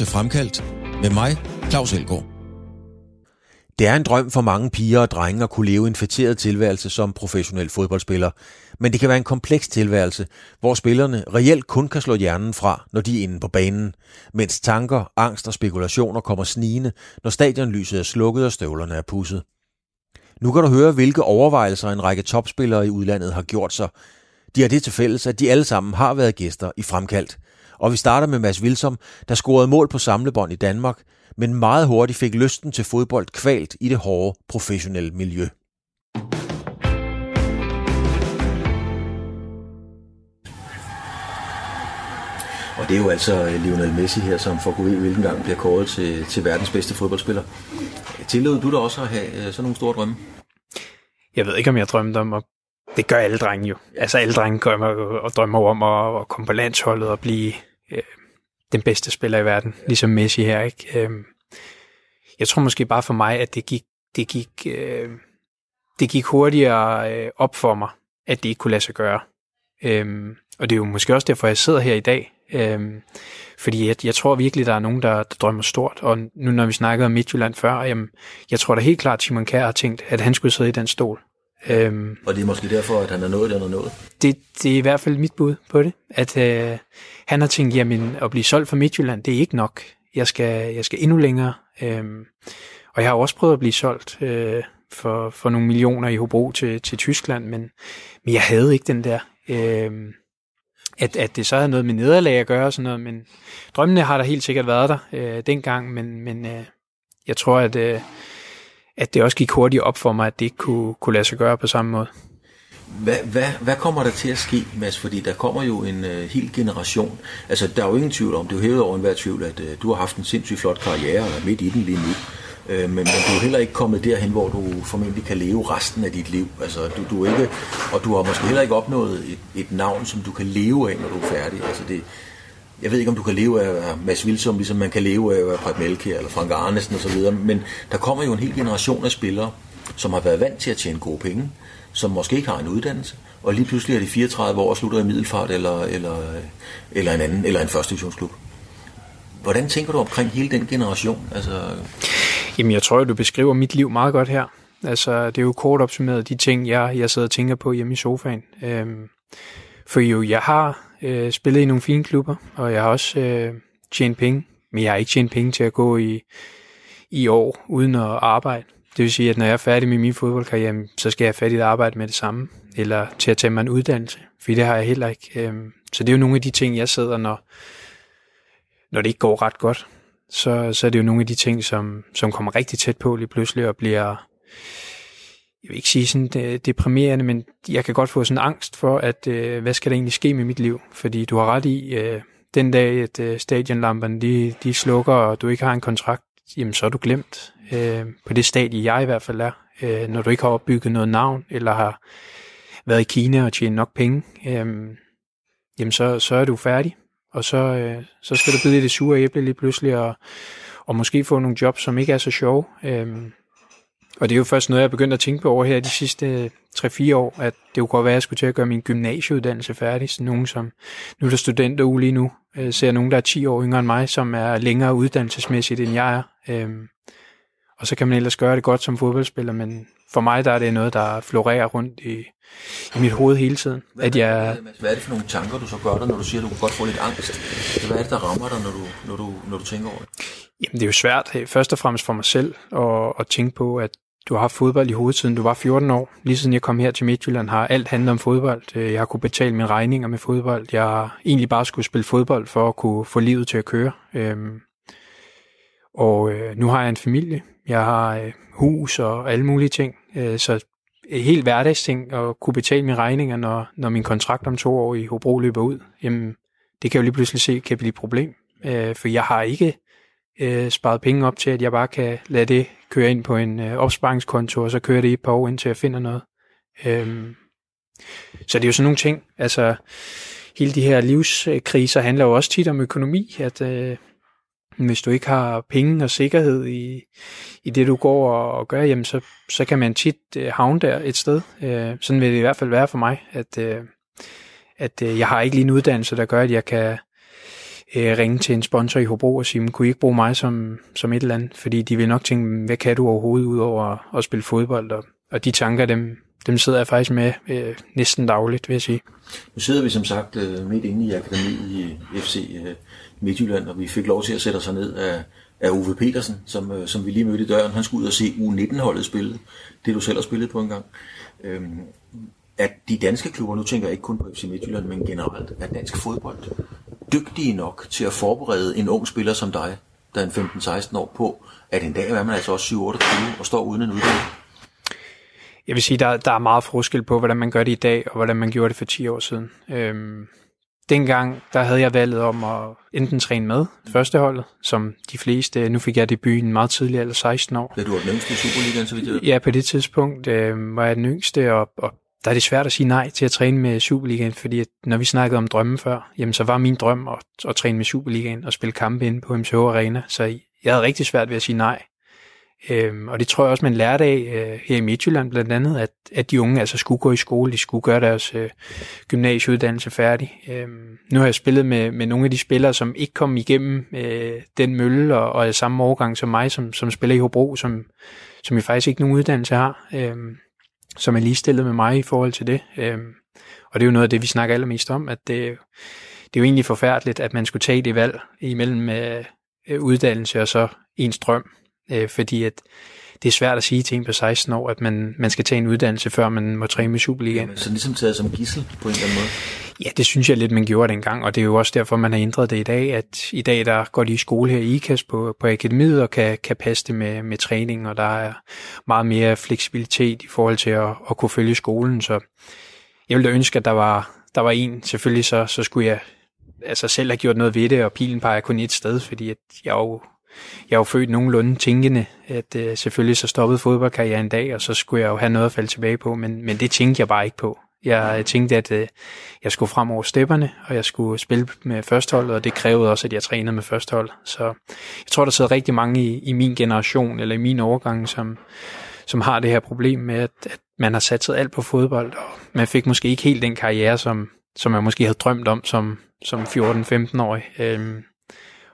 til Fremkaldt med mig, Claus Elgaard. Det er en drøm for mange piger og drenge at kunne leve en fætteret tilværelse som professionel fodboldspiller. Men det kan være en kompleks tilværelse, hvor spillerne reelt kun kan slå hjernen fra, når de er inde på banen, mens tanker, angst og spekulationer kommer snigende, når stadionlyset er slukket og støvlerne er pusset. Nu kan du høre, hvilke overvejelser en række topspillere i udlandet har gjort sig. De har det til fælles, at de alle sammen har været gæster i Fremkaldt. Og vi starter med Mads Vilsom, der scorede mål på samlebånd i Danmark, men meget hurtigt fik lysten til fodbold kvalt i det hårde professionelle miljø. Og det er jo altså Lionel Messi her, som for Gud hvilken gang bliver kåret til, til verdens bedste fodboldspiller. Tillod du da også at have øh, sådan nogle store drømme? Jeg ved ikke, om jeg drømte om at det gør alle drenge jo. Altså alle drenge drømmer, og drømmer om at, at komme på landsholdet og blive øh, den bedste spiller i verden, ligesom Messi her. Ikke? Øh, jeg tror måske bare for mig, at det gik, det gik, øh, det gik hurtigere øh, op for mig, at det ikke kunne lade sig gøre. Øh, og det er jo måske også derfor, jeg sidder her i dag. Øh, fordi jeg, jeg tror virkelig, der er nogen, der, der drømmer stort. Og nu når vi snakkede om Midtjylland før, jamen, jeg tror da helt klart, at Simon Kjær har tænkt, at han skulle sidde i den stol. Øhm, og det er måske derfor, at han er nået, det han er nået? Det, det er i hvert fald mit bud på det. At øh, han har tænkt, jamen at blive solgt fra Midtjylland, det er ikke nok. Jeg skal, jeg skal endnu længere. Øhm, og jeg har også prøvet at blive solgt øh, for, for nogle millioner i Hobro til, til Tyskland, men, men jeg havde ikke den der... Øh, at, at det så havde noget med nederlag at gøre og sådan noget, men drømmene har der helt sikkert været der øh, dengang, men, men øh, jeg tror, at... Øh, at det også gik hurtigt op for mig, at det ikke kunne, kunne lade sig gøre på samme måde. Hvad, hvad, hvad kommer der til at ske, Mads? Fordi der kommer jo en øh, hel generation. Altså, der er jo ingen tvivl om, det er jo hævet over enhver tvivl, at øh, du har haft en sindssygt flot karriere og er midt i den lige nu. Øh, men, men du er heller ikke kommet derhen, hvor du formentlig kan leve resten af dit liv. Altså, du, du er ikke, og du har måske heller ikke opnået et, et navn, som du kan leve af, når du er færdig. Altså, det, jeg ved ikke, om du kan leve af Mads Vilsum, ligesom man kan leve af Præt Melke eller Frank Arnesen osv., men der kommer jo en hel generation af spillere, som har været vant til at tjene gode penge, som måske ikke har en uddannelse, og lige pludselig er de 34 år og slutter i middelfart eller, eller, eller en anden, eller en første divisionsklub. Hvordan tænker du omkring hele den generation? Altså... Jamen, jeg tror, du beskriver mit liv meget godt her. Altså, det er jo kort opsummeret de ting, jeg, jeg sidder og tænker på hjemme i sofaen. Øhm, for jo, jeg har øh, spillet i nogle fine klubber, og jeg har også øh, tjent penge, men jeg har ikke tjent penge til at gå i, i år uden at arbejde. Det vil sige, at når jeg er færdig med min fodboldkarriere, så skal jeg have fat i at arbejde med det samme, eller til at tage mig en uddannelse, for det har jeg heller ikke. Øh, så det er jo nogle af de ting, jeg sidder, når, når det ikke går ret godt, så, så er det jo nogle af de ting, som, som kommer rigtig tæt på lige pludselig og bliver jeg vil ikke sige sådan deprimerende, men jeg kan godt få sådan angst for, at øh, hvad skal der egentlig ske med mit liv? Fordi du har ret i, øh, den dag, at øh, stadionlamperne de, de slukker, og du ikke har en kontrakt, jamen så er du glemt. Øh, på det stadie, jeg i hvert fald er. Øh, når du ikke har opbygget noget navn, eller har været i Kina og tjent nok penge, øh, jamen så, så er du færdig. Og så, øh, så skal du bide det sure æble lige pludselig, og, og måske få nogle jobs, som ikke er så sjove. Øh, og det er jo først noget, jeg er begyndt at tænke på over her de sidste øh, 3-4 år, at det kunne godt være, at jeg skulle til at gøre min gymnasieuddannelse færdig. Så nogen som, nu er der studenter lige nu, øh, ser nogen, der er 10 år yngre end mig, som er længere uddannelsesmæssigt, end jeg er. Øh, og så kan man ellers gøre det godt som fodboldspiller, men for mig der er det noget, der florerer rundt i, i mit hoved hele tiden. Hvad, at jeg, hvad er det for nogle tanker, du så gør dig, når du siger, at du kan godt få lidt angst? Hvad er det, der rammer dig, når du, når du, når du tænker over det? Jamen, det er jo svært, først og fremmest for mig selv, at, at tænke på, at du har haft fodbold i hovedet siden du var 14 år. Lige siden jeg kom her til Midtjylland har alt handlet om fodbold. Øh, jeg har kunne betale mine regninger med fodbold. Jeg har egentlig bare skulle spille fodbold for at kunne få livet til at køre. Øhm, og øh, nu har jeg en familie. Jeg har øh, hus og alle mulige ting. Øh, så øh, helt hverdagsting at kunne betale mine regninger, når, når min kontrakt om to år i Hobro løber ud. Jamen, det kan jeg jo lige pludselig se kan blive et problem. Øh, for jeg har ikke øh, sparet penge op til, at jeg bare kan lade det køre ind på en øh, opsparingskonto, og så kører det i et par år, indtil jeg finder noget. Øhm, så det er jo sådan nogle ting. Altså, hele de her livskriser handler jo også tit om økonomi, at øh, hvis du ikke har penge og sikkerhed i, i det, du går og, og gør, jamen så, så kan man tit øh, havne der et sted. Øh, sådan vil det i hvert fald være for mig, at, øh, at øh, jeg har ikke lige en uddannelse, der gør, at jeg kan øh, ringe til en sponsor i Hobro og sige, kunne I ikke bruge mig som, som et eller andet? Fordi de vil nok tænke, hvad kan du overhovedet ud over at spille fodbold? Og, og de tanker, dem, dem sidder jeg faktisk med øh, næsten dagligt, vil jeg sige. Nu sidder vi som sagt øh, midt inde i akademiet i FC øh, Midtjylland, og vi fik lov til at sætte os ned af, af Uwe Petersen, som, øh, som vi lige mødte i døren. Han skulle ud og se U19-holdet spille, det du selv har spillet på en gang. Øhm, at de danske klubber, nu tænker jeg ikke kun på FC Midtjylland, men generelt, er dansk fodbold dygtige nok til at forberede en ung spiller som dig, der er en 15-16 år på, at en dag er man altså også 7-28 og står uden en uddannelse? Jeg vil sige, der, der er meget forskel på, hvordan man gør det i dag, og hvordan man gjorde det for 10 år siden. Øhm, dengang, der havde jeg valget om at enten træne med førsteholdet, som de fleste, nu fik jeg det byen meget tidligere, eller 16 år. Ja, du var den yngste i Superligaen, så vidt jeg. Ja, på det tidspunkt øh, var jeg den yngste, og, og der er det svært at sige nej til at træne med Superligaen, fordi at når vi snakkede om drømmen før, jamen så var min drøm at, at træne med Superligaen og spille kampe inde på MCH Arena, så jeg havde rigtig svært ved at sige nej. Øhm, og det tror jeg også, man lærte af øh, her i Midtjylland blandt andet, at, at de unge altså skulle gå i skole, de skulle gøre deres øh, gymnasieuddannelse færdig. Øhm, nu har jeg spillet med, med nogle af de spillere, som ikke kom igennem øh, den mølle og, og er samme årgang som mig, som, som spiller i Hobro, som, som jeg faktisk ikke nogen uddannelse har. Øhm, som er ligestillet med mig i forhold til det. Øhm, og det er jo noget af det, vi snakker allermest om, at det, det er jo egentlig forfærdeligt, at man skulle tage det valg imellem øh, øh uddannelse og så ens drøm. Øh, fordi at det er svært at sige til en på 16 år, at man, man skal tage en uddannelse, før man må træne med Superligaen. Så ligesom taget som gissel på en eller anden måde? Ja, det synes jeg lidt, man gjorde dengang, og det er jo også derfor, man har ændret det i dag, at i dag der går de i skole her i IKAS på, på akademiet og kan, kan passe det med, med træning, og der er meget mere fleksibilitet i forhold til at, at kunne følge skolen, så jeg ville da ønske, at der var, der var en, selvfølgelig så, så skulle jeg altså selv have gjort noget ved det, og pilen peger kun et sted, fordi at jeg jo jeg er jo født nogenlunde tænkende, at øh, selvfølgelig så stoppede fodboldkarrieren en dag, og så skulle jeg jo have noget at falde tilbage på, men, men det tænkte jeg bare ikke på. Jeg øh, tænkte, at øh, jeg skulle frem over stepperne, og jeg skulle spille med førsteholdet, og det krævede også, at jeg trænede med førstehold. Så jeg tror, der sidder rigtig mange i, i min generation, eller i min overgang, som, som har det her problem med, at, at man har satset alt på fodbold, og man fik måske ikke helt den karriere, som, som man måske havde drømt om som, som 14-15-årig. Øhm,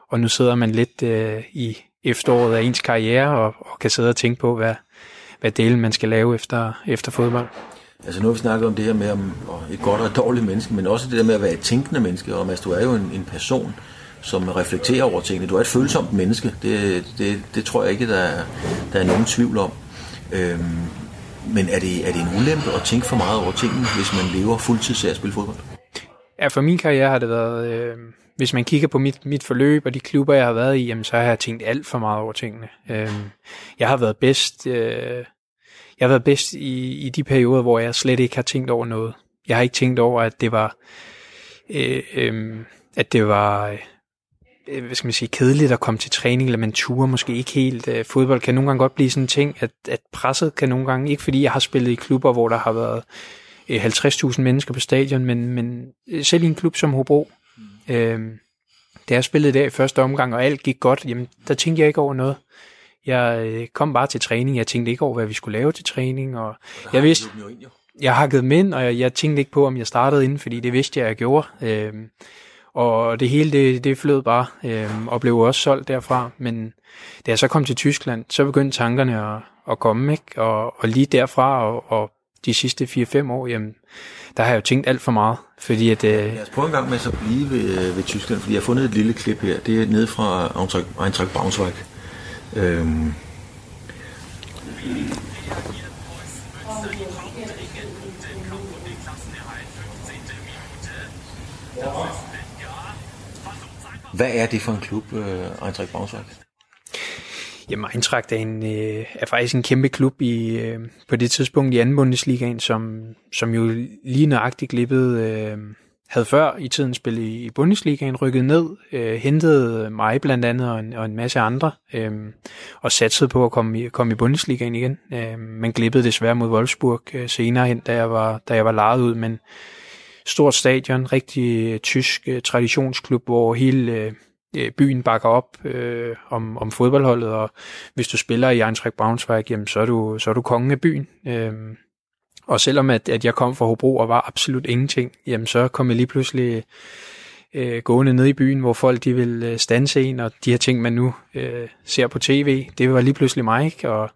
og nu sidder man lidt øh, i efteråret af ens karriere, og, og kan sidde og tænke på, hvad, hvad delen man skal lave efter, efter fodbold. Altså nu har vi snakket om det her med om, et godt og et dårligt menneske, men også det der med at være et tænkende menneske, og altså, du er jo en, en person, som reflekterer over tingene. Du er et følsomt menneske, det, det, det tror jeg ikke, der er, der er nogen tvivl om. Øhm, men er det, er det en ulempe at tænke for meget over tingene, hvis man lever fuldtids af at spille fodbold? Ja, for min karriere har det været... Øh, hvis man kigger på mit, mit forløb og de klubber, jeg har været i, jamen, så har jeg tænkt alt for meget over tingene. Øhm, jeg har været bedst... Øh, jeg har været bedst i, i de perioder, hvor jeg slet ikke har tænkt over noget. Jeg har ikke tænkt over, at det var, øh, øh, at det var, øh, hvad skal man sige, kedeligt at komme til træning, eller man turer måske ikke helt. Øh, fodbold kan nogle gange godt blive sådan en ting, at, at presset kan nogle gange, ikke fordi jeg har spillet i klubber, hvor der har været øh, 50.000 mennesker på stadion, men, men øh, selv i en klub som Hobro, øh, da jeg spillede der i første omgang, og alt gik godt, jamen der tænkte jeg ikke over noget. Jeg øh, kom bare til træning. Jeg tænkte ikke over, hvad vi skulle lave til træning. Og jeg vidste, jeg hakkede dem ind, og jeg, jeg tænkte ikke på, om jeg startede inden, fordi det vidste jeg, jeg gjorde. Øhm, og det hele, det, det flød bare, øhm, og blev også solgt derfra. Men da jeg så kom til Tyskland, så begyndte tankerne at, at komme, ikke? Og, og lige derfra, og, og de sidste 4-5 år, jamen, der har jeg jo tænkt alt for meget. Fordi at, øh... Lad os prøve en gang med at blive ved, øh, ved Tyskland, fordi jeg har fundet et lille klip her. Det er nede fra Eintracht Braunschweig. Øhm. Hvad er det for en klub, øh, Eintracht Braunschweig? Jamen, Eintracht er, en, øh, er faktisk en kæmpe klub i, øh, på det tidspunkt i anden Bundesligaen, som, som jo lige nøjagtigt glippede øh, havde før i tiden spillet i Bundesligaen, rykket ned, øh, hentede mig blandt andet og en, og en masse andre, øh, og satsede på at komme i, komme i Bundesligaen igen. Øh, men glippede desværre mod Wolfsburg øh, senere hen, da jeg var, da jeg var lejet ud, men stort stadion, rigtig tysk øh, traditionsklub, hvor hele øh, øh, byen bakker op øh, om, om fodboldholdet, og hvis du spiller i Eintracht Braunschweig, jamen, så, er du, så er du kongen af byen. Øh, og selvom at, at jeg kom fra Hobro og var absolut ingenting, jamen så kom jeg lige pludselig øh, gående ned i byen, hvor folk de vil øh, stanse en, og de her ting, man nu øh, ser på tv, det var lige pludselig mig, ikke? Og,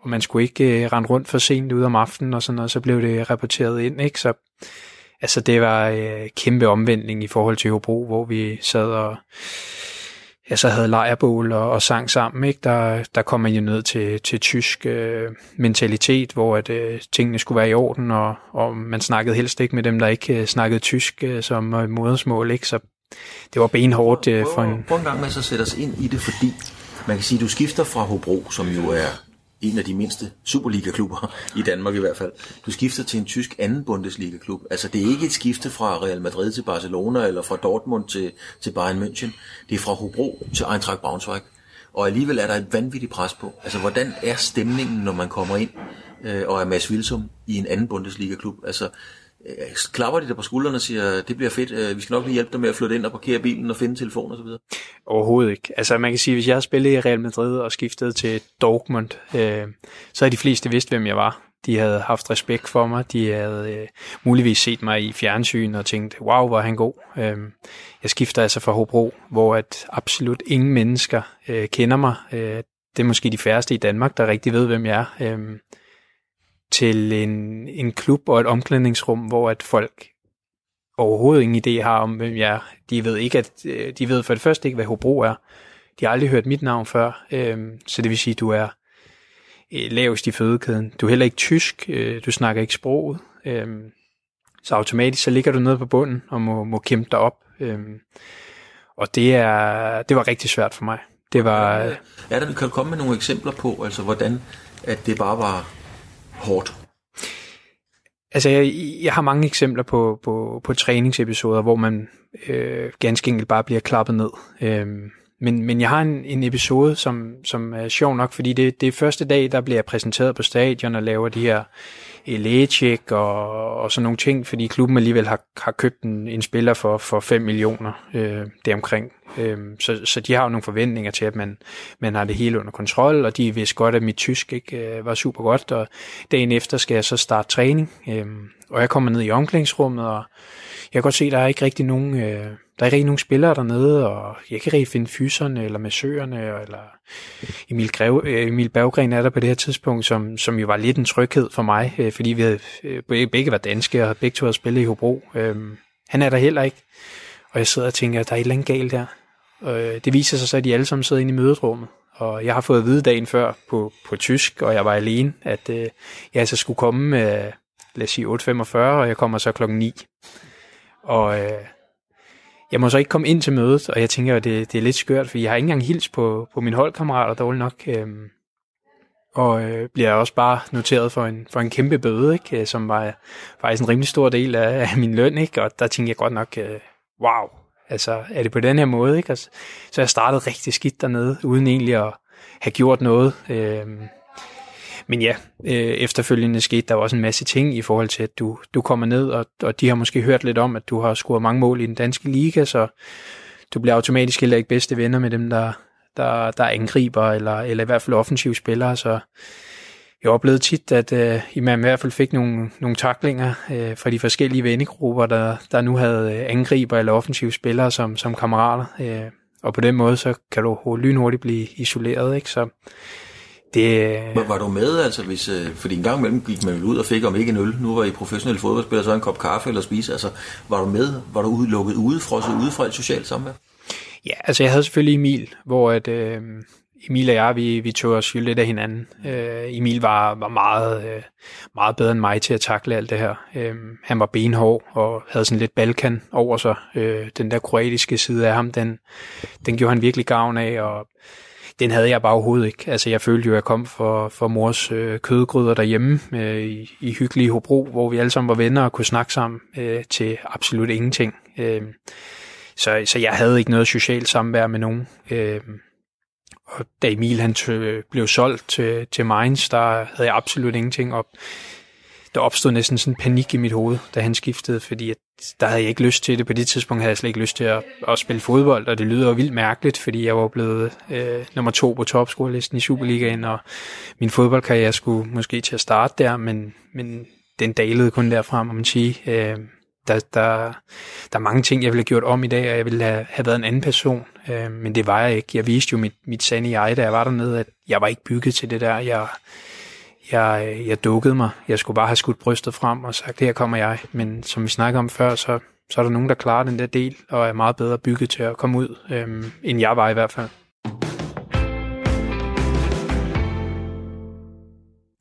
og man skulle ikke øh, rende rundt for sent ud om aftenen og sådan noget, så blev det rapporteret ind, ikke? Så altså, det var øh, kæmpe omvendning i forhold til Hobro, hvor vi sad og ja, så havde lejrbål og, og sang sammen, ikke? Der, der kom man jo ned til, til tysk øh, mentalitet, hvor at, øh, tingene skulle være i orden, og, og man snakkede helst ikke med dem, der ikke øh, snakkede tysk øh, som øh, modersmål, ikke? Så det var benhårdt øh, for en... Prøv en gang med at sætte os ind i det, fordi man kan sige, at du skifter fra Hobro, som jo er en af de mindste Superliga-klubber i Danmark i hvert fald. Du skifter til en tysk anden Bundesliga-klub. Altså det er ikke et skifte fra Real Madrid til Barcelona eller fra Dortmund til, til Bayern München. Det er fra Hobro til Eintracht Braunschweig. Og alligevel er der et vanvittigt pres på. Altså hvordan er stemningen, når man kommer ind øh, og er Mads Wilsum i en anden Bundesliga-klub? Altså Øh, klapper de der på skuldrene og siger, det bliver fedt, øh, vi skal nok lige hjælpe dig med at flytte ind og parkere bilen og finde telefon og så videre? Overhovedet ikke. Altså man kan sige, hvis jeg har spillet i Real Madrid og skiftet til Dortmund, øh, så havde de fleste vidst, hvem jeg var. De havde haft respekt for mig, de havde øh, muligvis set mig i fjernsyn og tænkt, wow, hvor er han god. Øh, jeg skifter altså fra Hobro, hvor at absolut ingen mennesker øh, kender mig. Øh, det er måske de færreste i Danmark, der rigtig ved, hvem jeg er. Øh, til en, en klub og et omklædningsrum, hvor at folk overhovedet ingen idé har om, hvem jeg er. De ved ikke, at øh, de ved for det første ikke, hvad Hobro er. De har aldrig hørt mit navn før, øhm, så det vil sige, at du er øh, lavest i fødekæden. Du er heller ikke tysk, øh, du snakker ikke sproget, så automatisk så ligger du nede på bunden og må, må kæmpe dig op. Og det, er, det var rigtig svært for mig. Det var... Ja, der, kan du komme med nogle eksempler på, altså hvordan at det bare var hårdt? Altså, jeg, jeg har mange eksempler på, på, på træningsepisoder, hvor man øh, ganske enkelt bare bliver klappet ned. Øh, men, men jeg har en, en episode, som, som er sjov nok, fordi det, det er første dag, der bliver jeg præsenteret på stadion og laver de her lægetjek og, og sådan nogle ting, fordi klubben alligevel har, har købt en, en spiller for, for 5 millioner øh, deromkring. Øh, så, så de har jo nogle forventninger til, at man, man har det hele under kontrol, og de vidste godt, at mit tysk ikke øh, var super godt, og dagen efter skal jeg så starte træning, øh, og jeg kommer ned i omklædningsrummet, og jeg kan godt se, at der er ikke rigtig nogen, øh, der er ikke rigtig nogen spillere dernede, og jeg kan ikke rigtig finde fyserne eller massørerne, eller Emil, Greve, Emil Berggren er der på det her tidspunkt, som, som jo var lidt en tryghed for mig, øh, øh, fordi vi havde, øh, begge var danske, og begge to havde spillet i Hobro. Øh, han er der heller ikke, og jeg sidder og tænker, at der er et eller andet galt der. Øh, det viser sig så, at de alle sammen sidder inde i møderummet, og jeg har fået at vide dagen før på, på tysk, og jeg var alene, at øh, jeg altså skulle komme, øh, lad os sige 8.45, og jeg kommer så klokken 9. Og øh, jeg må så ikke komme ind til mødet, og jeg tænker, at det, det er lidt skørt, for jeg har ikke engang hils på, på mine holdkammerater dårligt nok. Øh, og øh, bliver også bare noteret for en, for en kæmpe bøde, ikke? Øh, som var faktisk en rimelig stor del af, af min løn, ikke? og der tænkte jeg godt nok, øh, wow, altså er det på den her måde? Ikke? Altså, så jeg startede rigtig skidt dernede, uden egentlig at have gjort noget. Øh, men ja, øh, efterfølgende skete der også en masse ting i forhold til, at du, du kommer ned, og, og de har måske hørt lidt om, at du har scoret mange mål i den danske liga, så du bliver automatisk heller ikke bedste venner med dem, der, der, der angriber, eller, eller i hvert fald offensive spillere, så jeg oplevede tit, at øh, man i hvert fald fik nogle, nogle taklinger øh, fra de forskellige vennegrupper, der, der nu havde øh, angriber eller offensive spillere som, som kammerater. Øh, og på den måde, så kan du lynhurtigt blive isoleret. Ikke? Så det... Var, var du med, altså hvis, øh, fordi en gang imellem gik man ud og fik om ikke en øl, nu var I professionelle fodboldspillere, så en kop kaffe eller spise, altså var du med, var du udelukket ude, frosset ude fra et socialt samvær? Ja, altså jeg havde selvfølgelig Emil, hvor at, øh, Emil og jeg, vi, vi tog os jo lidt af hinanden. Øh, Emil var, var meget, øh, meget bedre end mig til at takle alt det her. Øh, han var benhård og havde sådan lidt Balkan over sig. Øh, den der kroatiske side af ham, den, den gjorde han virkelig gavn af, og den havde jeg bare overhovedet ikke. Altså jeg følte jo, at jeg kom for, for mors øh, kødgryder derhjemme øh, i, i hyggelige Hobro, hvor vi alle sammen var venner og kunne snakke sammen øh, til absolut ingenting. Øh, så, så jeg havde ikke noget socialt samvær med nogen. Øh, og da Emil han tø, blev solgt til, til Mainz, der havde jeg absolut ingenting op. Der opstod næsten sådan en panik i mit hoved, da han skiftede, fordi at der havde jeg ikke lyst til det. På det tidspunkt havde jeg slet ikke lyst til at, at spille fodbold, og det lyder jo vildt mærkeligt, fordi jeg var blevet øh, nummer to på topscorelisten i Superligaen, og min fodboldkarriere skulle måske til at starte der, men, men den dalede kun derfra, må man sige. Øh, der, der, der er mange ting, jeg ville have gjort om i dag, og jeg ville have, have været en anden person, øh, men det var jeg ikke. Jeg viste jo mit, mit sande jeg, da jeg var dernede, at jeg var ikke bygget til det der. Jeg, jeg, jeg dukkede mig. Jeg skulle bare have skudt brystet frem og sagt, her kommer jeg. Men som vi snakkede om før, så, så er der nogen, der klarer den der del, og er meget bedre bygget til at komme ud, øh, end jeg var i hvert fald.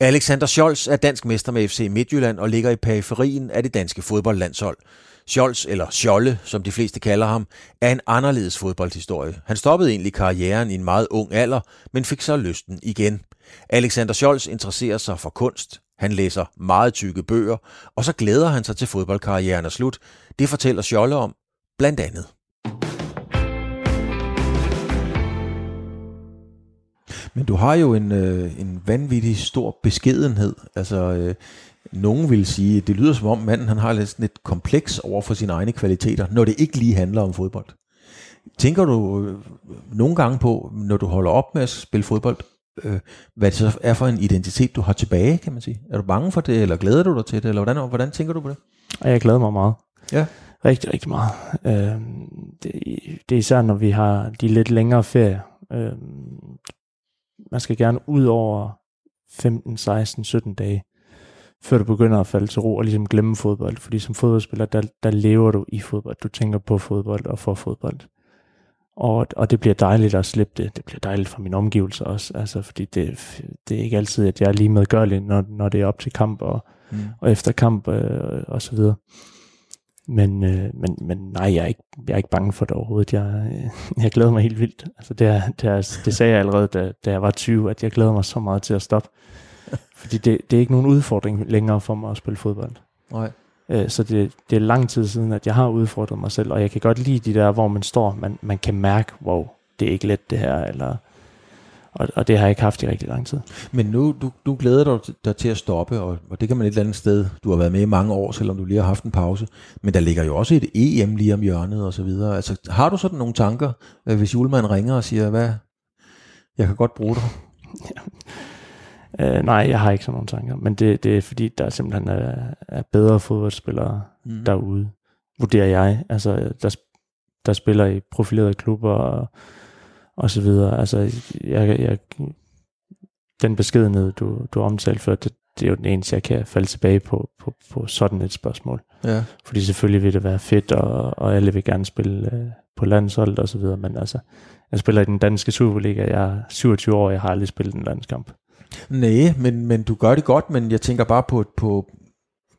Alexander Scholz er dansk mester med FC Midtjylland og ligger i periferien af det danske fodboldlandshold. Scholz, eller Scholle, som de fleste kalder ham, er en anderledes fodboldhistorie. Han stoppede egentlig karrieren i en meget ung alder, men fik så lysten igen. Alexander Scholz interesserer sig for kunst. Han læser meget tykke bøger, og så glæder han sig til fodboldkarrieren er slut. Det fortæller Scholle om, blandt andet. Men du har jo en, øh, en vanvittig stor beskedenhed. Altså, øh, nogen vil sige, det lyder som om manden han har lidt et kompleks over for sine egne kvaliteter, når det ikke lige handler om fodbold. Tænker du øh, nogle gange på, når du holder op med at spille fodbold, øh, hvad det så er for en identitet, du har tilbage, kan man sige? Er du bange for det, eller glæder du dig til det, eller hvordan, hvordan tænker du på det? Jeg glæder mig meget. Ja. Rigtig, rigtig meget. Øh, det, det er især, når vi har de lidt længere ferier. Øh, man skal gerne ud over 15, 16, 17 dage, før du begynder at falde til ro og ligesom glemme fodbold. Fordi som fodboldspiller, der, der lever du i fodbold. Du tænker på fodbold og for fodbold. Og, og det bliver dejligt at slippe det. Det bliver dejligt for mine omgivelser også. Altså, fordi det, det er ikke altid, at jeg er lige medgørlig, når, når det er op til kamp og, mm. og efter kamp øh, og så videre. Men, øh, men, men nej, jeg er, ikke, jeg er ikke bange for det overhovedet. Jeg, jeg glæder mig helt vildt. Altså, det, er, det, er, det sagde jeg allerede, da, da jeg var 20, at jeg glæder mig så meget til at stoppe. Fordi det, det er ikke nogen udfordring længere for mig at spille fodbold. Nej. Øh, så det, det er lang tid siden, at jeg har udfordret mig selv, og jeg kan godt lide de der, hvor man står, man, man kan mærke, wow, det er ikke let det her, eller og, og det har jeg ikke haft i rigtig lang tid. Men nu, du, du glæder dig, dig til at stoppe, og, og det kan man et eller andet sted. Du har været med i mange år, selvom du lige har haft en pause. Men der ligger jo også et EM lige om hjørnet og så videre. Altså, har du sådan nogle tanker, øh, hvis julemanden ringer og siger, hvad, jeg kan godt bruge dig? ja. Uh, nej, jeg har ikke sådan nogle tanker. Men det, det er fordi, der simpelthen er, er bedre fodboldspillere mm. derude, vurderer jeg. Altså, der, der spiller i profilerede klubber, og og så videre. Altså, jeg, jeg, den beskedenhed, du, du omtalte før, det, det er jo den eneste, jeg kan falde tilbage på, på, på sådan et spørgsmål. Ja. Fordi selvfølgelig vil det være fedt, og, og alle vil gerne spille øh, på landsholdet og så videre, men altså, jeg spiller i den danske Superliga, jeg er 27 år, jeg har aldrig spillet en landskamp. Nej, men, men du gør det godt, men jeg tænker bare på, på,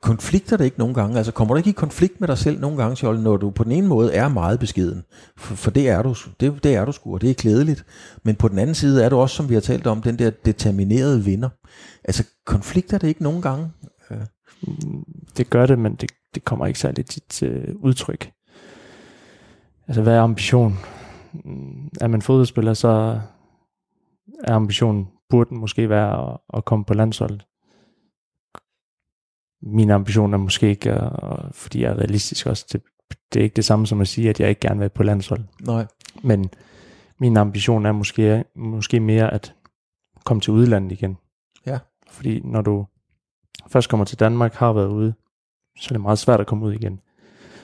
konflikter det ikke nogle gange? Altså kommer du ikke i konflikt med dig selv nogle gange, Scholl, når du på den ene måde er meget beskeden? For, for det er du, det, det er du sgu, og det er klædeligt. Men på den anden side er du også, som vi har talt om, den der determinerede vinder. Altså konflikter det ikke nogle gange? Mm, det gør det, men det, det kommer ikke særligt til uh, udtryk. Altså hvad er ambition? Mm, er man fodboldspiller, så er ambitionen, burde den måske være at, at komme på landsholdet min ambition er måske ikke, og, fordi jeg er realistisk også, det, det er ikke det samme som at sige, at jeg ikke gerne vil være på landshold. Nej. Men min ambition er måske, måske mere at komme til udlandet igen. Ja. Fordi når du først kommer til Danmark, har været ude, så er det meget svært at komme ud igen.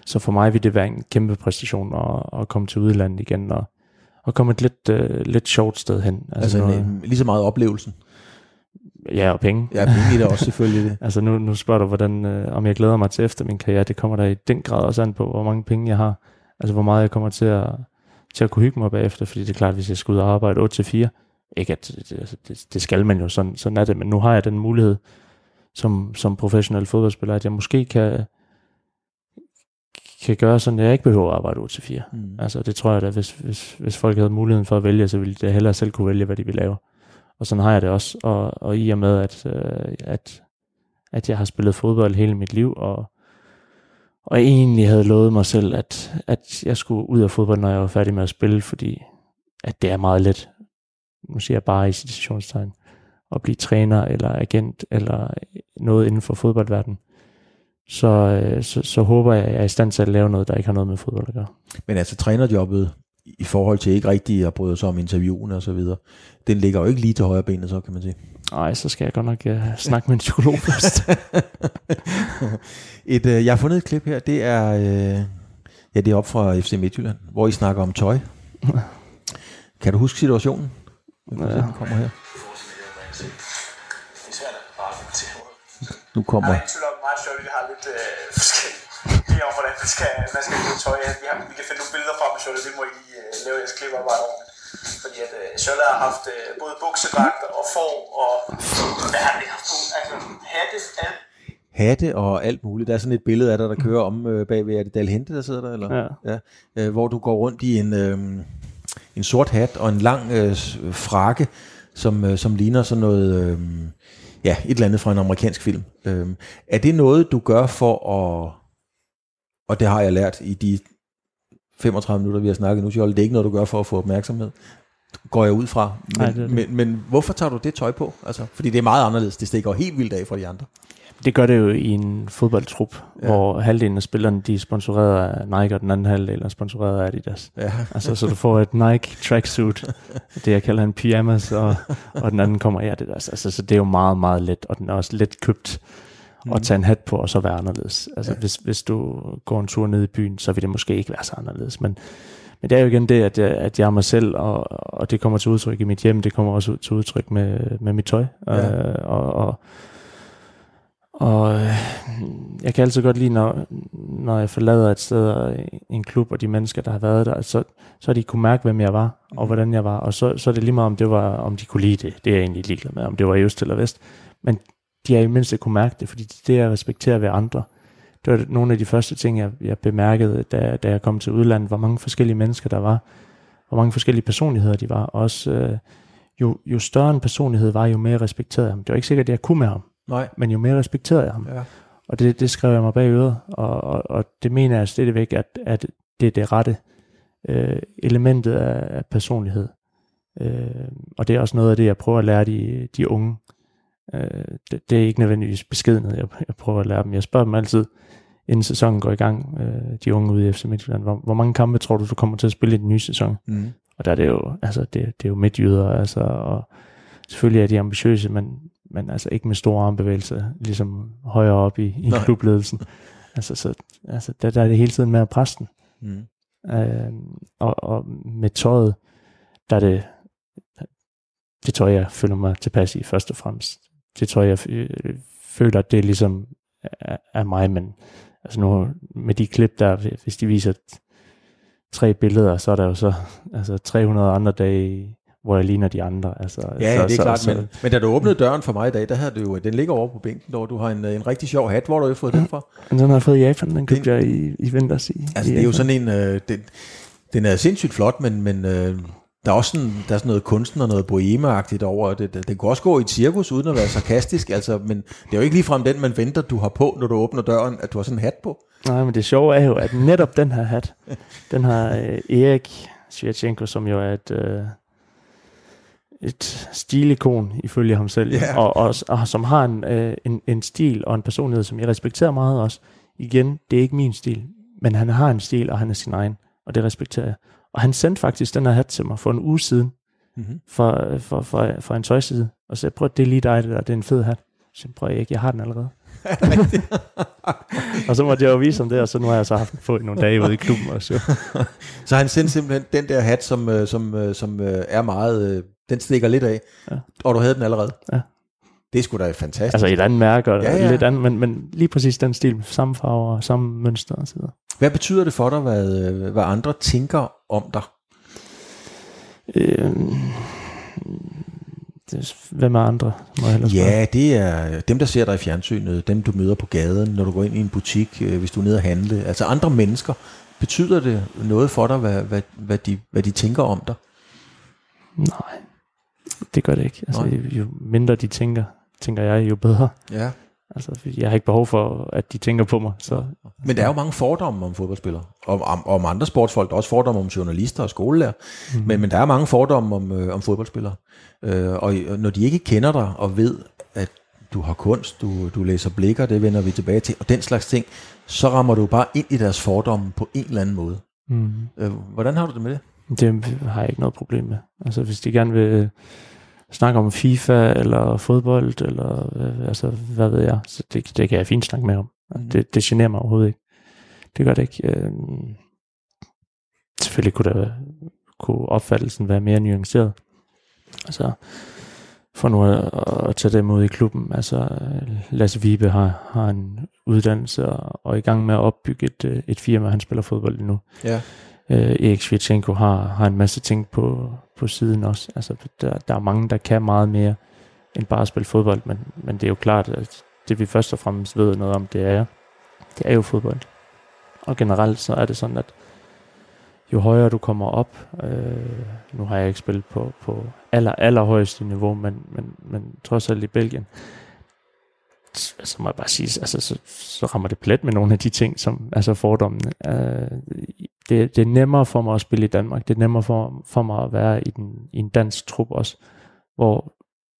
Så for mig vil det være en kæmpe præstation at, at komme til udlandet igen og, og komme et lidt, uh, lidt sjovt sted hen. Altså, altså en, lige så meget oplevelsen. Ja, og penge. Ja, penge er det også selvfølgelig det. altså nu, nu spørger du, hvordan, øh, om jeg glæder mig til efter min karriere. Det kommer der i den grad også an på, hvor mange penge jeg har. Altså hvor meget jeg kommer til at, til at kunne hygge mig bagefter. Fordi det er klart, hvis jeg skal ud og arbejde 8-4, ikke at det, altså, det, det skal man jo, sådan, sådan er det. Men nu har jeg den mulighed som, som professionel fodboldspiller, at jeg måske kan, kan gøre sådan, at jeg ikke behøver at arbejde 8-4. Mm. Altså det tror jeg da, hvis, hvis, hvis folk havde muligheden for at vælge, så ville de hellere selv kunne vælge, hvad de vil lave. Og sådan har jeg det også. Og, og i og med, at, øh, at, at jeg har spillet fodbold hele mit liv, og, og egentlig havde lovet mig selv, at, at jeg skulle ud af fodbold, når jeg var færdig med at spille, fordi at det er meget let, nu siger jeg bare i situationstegn, at blive træner eller agent eller noget inden for fodboldverdenen, så, øh, så, så håber jeg, at jeg er i stand til at lave noget, der ikke har noget med fodbold at gøre. Men altså trænerjobbet i forhold til ikke rigtig at bryde sig om interviewene og så videre. Den ligger jo ikke lige til højre benet, så kan man sige. Nej, så skal jeg godt nok uh, snakke med en psykolog først. et, uh, jeg har fundet et klip her, det er, uh, ja, det er op fra FC Midtjylland, hvor I snakker om tøj. kan du huske situationen? Ja. Den kommer her. Nu kommer... Jeg er meget sjovt, vi har lidt øh, forskellige idéer om, hvordan man skal, man skal bruge tøj. Vi, har, vi kan finde nogle billeder frem med Sjølle, det må I lige lave jeres kliparbejde over. Fordi at øh, Sjølle har haft øh, både buksedragter og får og hvad har det haft på? Altså hatte, alt. Hatte og alt muligt. Der er sådan et billede af dig, der kører om øh, bagved. Er det Dal Hente, der sidder der? Eller? Ja. ja. Øh, hvor du går rundt i en, øh, en sort hat og en lang øh, frakke, som, øh, som ligner sådan noget... Øh, ja, et eller andet fra en amerikansk film. Øhm, er det noget, du gør for at, og det har jeg lært i de 35 minutter, vi har snakket nu, Jolle, det er ikke noget, du gør for at få opmærksomhed, går jeg ud fra. Men, Nej, det det. Men, men hvorfor tager du det tøj på? Altså, fordi det er meget anderledes, det stikker helt vildt af fra de andre. Det gør det jo i en fodboldtrup, ja. hvor halvdelen af spillerne de er sponsoreret af Nike, og den anden halvdel er sponsoreret af Adidas. Ja. Altså, så du får et Nike tracksuit, det jeg kalder en pyjamas, og, og den anden kommer af Adidas. Altså, så det er jo meget, meget let, og den er også let købt mm. at tage en hat på, og så være anderledes. Altså, ja. hvis, hvis du går en tur ned i byen, så vil det måske ikke være så anderledes, men men det er jo igen det, at jeg, at jeg er mig selv, og, og det kommer til udtryk i mit hjem, det kommer også til udtryk med, med mit tøj. Ja. Øh, og, og, og øh, jeg kan altid godt lide, når, når jeg forlader et sted og en klub, og de mennesker, der har været der, så, så de kunne mærke, hvem jeg var, og mm. hvordan jeg var. Og så, så er det lige meget, om, det var, om de kunne lide det. Det er jeg egentlig ligeglad med, om det var i øst eller vest. Men de har i mindst kunne mærke det, fordi det er at respektere ved andre. Det var nogle af de første ting, jeg, jeg bemærkede, da, da jeg kom til udlandet, hvor mange forskellige mennesker der var, hvor mange forskellige personligheder de var. Også øh, jo, jo større en personlighed var, jo mere respekterede jeg ham. Det var ikke sikkert, at jeg kunne med ham. Nej. Men jo mere respekterede jeg ham. Ja. Og det, det skrev jeg mig bag øret, og, og, og det mener jeg stadigvæk, at, at det er det rette øh, elementet af, af personlighed. Øh, og det er også noget af det, jeg prøver at lære de, de unge. Øh, det, det er ikke nødvendigvis beskedenhed, jeg, jeg prøver at lære dem. Jeg spørger dem altid, inden sæsonen går i gang, øh, de unge ude i FC Midtjylland, hvor, hvor mange kampe tror du, du kommer til at spille i den nye sæson? Mm. Og der er det jo, altså det, det er jo midtjyder, altså, og selvfølgelig er de ambitiøse, men men altså ikke med store armbevægelser, ligesom højere op i, i klubledelsen. altså, så, altså der, der er det hele tiden med at presse den. Mm. Øh, og, og med tøjet, der er det, det tøj, jeg føler mig tilpas i først og fremmest. Det tøj, jeg føler, det er ligesom af, af mig, men altså nu med de klip der, hvis de viser tre billeder, så er der jo så altså 300 andre dage hvor jeg ligner de andre. Altså, ja, så, det er så, klart, så, men, men da du åbnede døren for mig i dag, der havde du jo, den ligger over på bænken, hvor du har en, en rigtig sjov hat. Hvor har du fået ja, den fra? Den har jeg fået i Japan, den købte jeg i, i vinters i Altså i det er jo sådan en, øh, den, den er sindssygt flot, men, men øh, der er også sådan, der er sådan noget kunsten og noget boheme over det. Det, det kunne også gå i et cirkus, uden at være sarkastisk, altså, men det er jo ikke ligefrem den, man venter, du har på, når du åbner døren, at du har sådan en hat på. Nej, men det sjove er jo, at netop den her hat, den har øh, Erik Svirchenko, som jo er et... Øh, et stilikon, ifølge ham selv, yeah. og, og, og som har en, øh, en, en stil og en personlighed, som jeg respekterer meget også. Igen, det er ikke min stil, men han har en stil, og han er sin egen, og det respekterer jeg. Og han sendte faktisk den her hat til mig for en uge siden, mm-hmm. for, for, for, for en tøjside, og så prøv, det er lige dig, det der, det er en fed hat. Så prøv ikke, jeg har den allerede. og så måtte jeg jo vise ham det, og så nu har jeg så haft på nogle dage ude i klubben også. så han sendte simpelthen den der hat, som, øh, som, øh, som er meget den stikker lidt af, ja. og du havde den allerede. Ja. Det skulle da fantastisk. Altså et andet mærke, og ja, ja. lidt andet, men, men lige præcis den stil, samme farver, samme mønster og så videre. Hvad betyder det for dig, hvad, hvad andre tænker om dig? Øhm, det, hvem er andre? Må jeg ja, det er dem, der ser dig i fjernsynet, dem du møder på gaden, når du går ind i en butik, øh, hvis du er nede og handle. Altså andre mennesker. Betyder det noget for dig, hvad, hvad, hvad, de, hvad de tænker om dig? Nej, det gør det ikke. Altså, jo mindre de tænker, tænker jeg, jo bedre. Ja. Altså, jeg har ikke behov for, at de tænker på mig. Så. Men der er jo mange fordomme om fodboldspillere, og om, om andre sportsfolk. Der er også fordomme om journalister og skolelærer. Mm. Men, men der er mange fordomme om, øh, om fodboldspillere. Øh, og når de ikke kender dig og ved, at du har kunst, du, du læser blikker, det vender vi tilbage til, og den slags ting, så rammer du bare ind i deres fordomme på en eller anden måde. Mm. Øh, hvordan har du det med det? Det har jeg ikke noget problem med. Altså hvis de gerne vil snakke om FIFA eller fodbold, eller øh, altså hvad ved jeg, så det, det kan jeg fint snakke med om. Mm. Det, det generer mig overhovedet ikke. Det gør det ikke. Øh, selvfølgelig kunne, der, kunne opfattelsen være mere nuanceret. Altså, for nu at, at tage dem ud i klubben. Altså, Lasse Vibe har, har en uddannelse og, og er i gang med at opbygge et, et firma. Han spiller fodbold nu. Ja. Øh, Erik Svitsenko har, har en masse ting på, på siden også. Altså, der, der er mange, der kan meget mere end bare at spille fodbold, men, men det er jo klart, at det vi først og fremmest ved noget om, det er, det er jo fodbold. Og generelt så er det sådan, at jo højere du kommer op, øh, nu har jeg ikke spillet på, på aller, allerhøjeste niveau, men, men, men trods alt i Belgien, så må jeg bare sige, altså, så, så rammer det plet med nogle af de ting, som altså fordommene. Øh, det, det er nemmere for mig at spille i Danmark. Det er nemmere for, for mig at være i, den, i en dansk trup også, hvor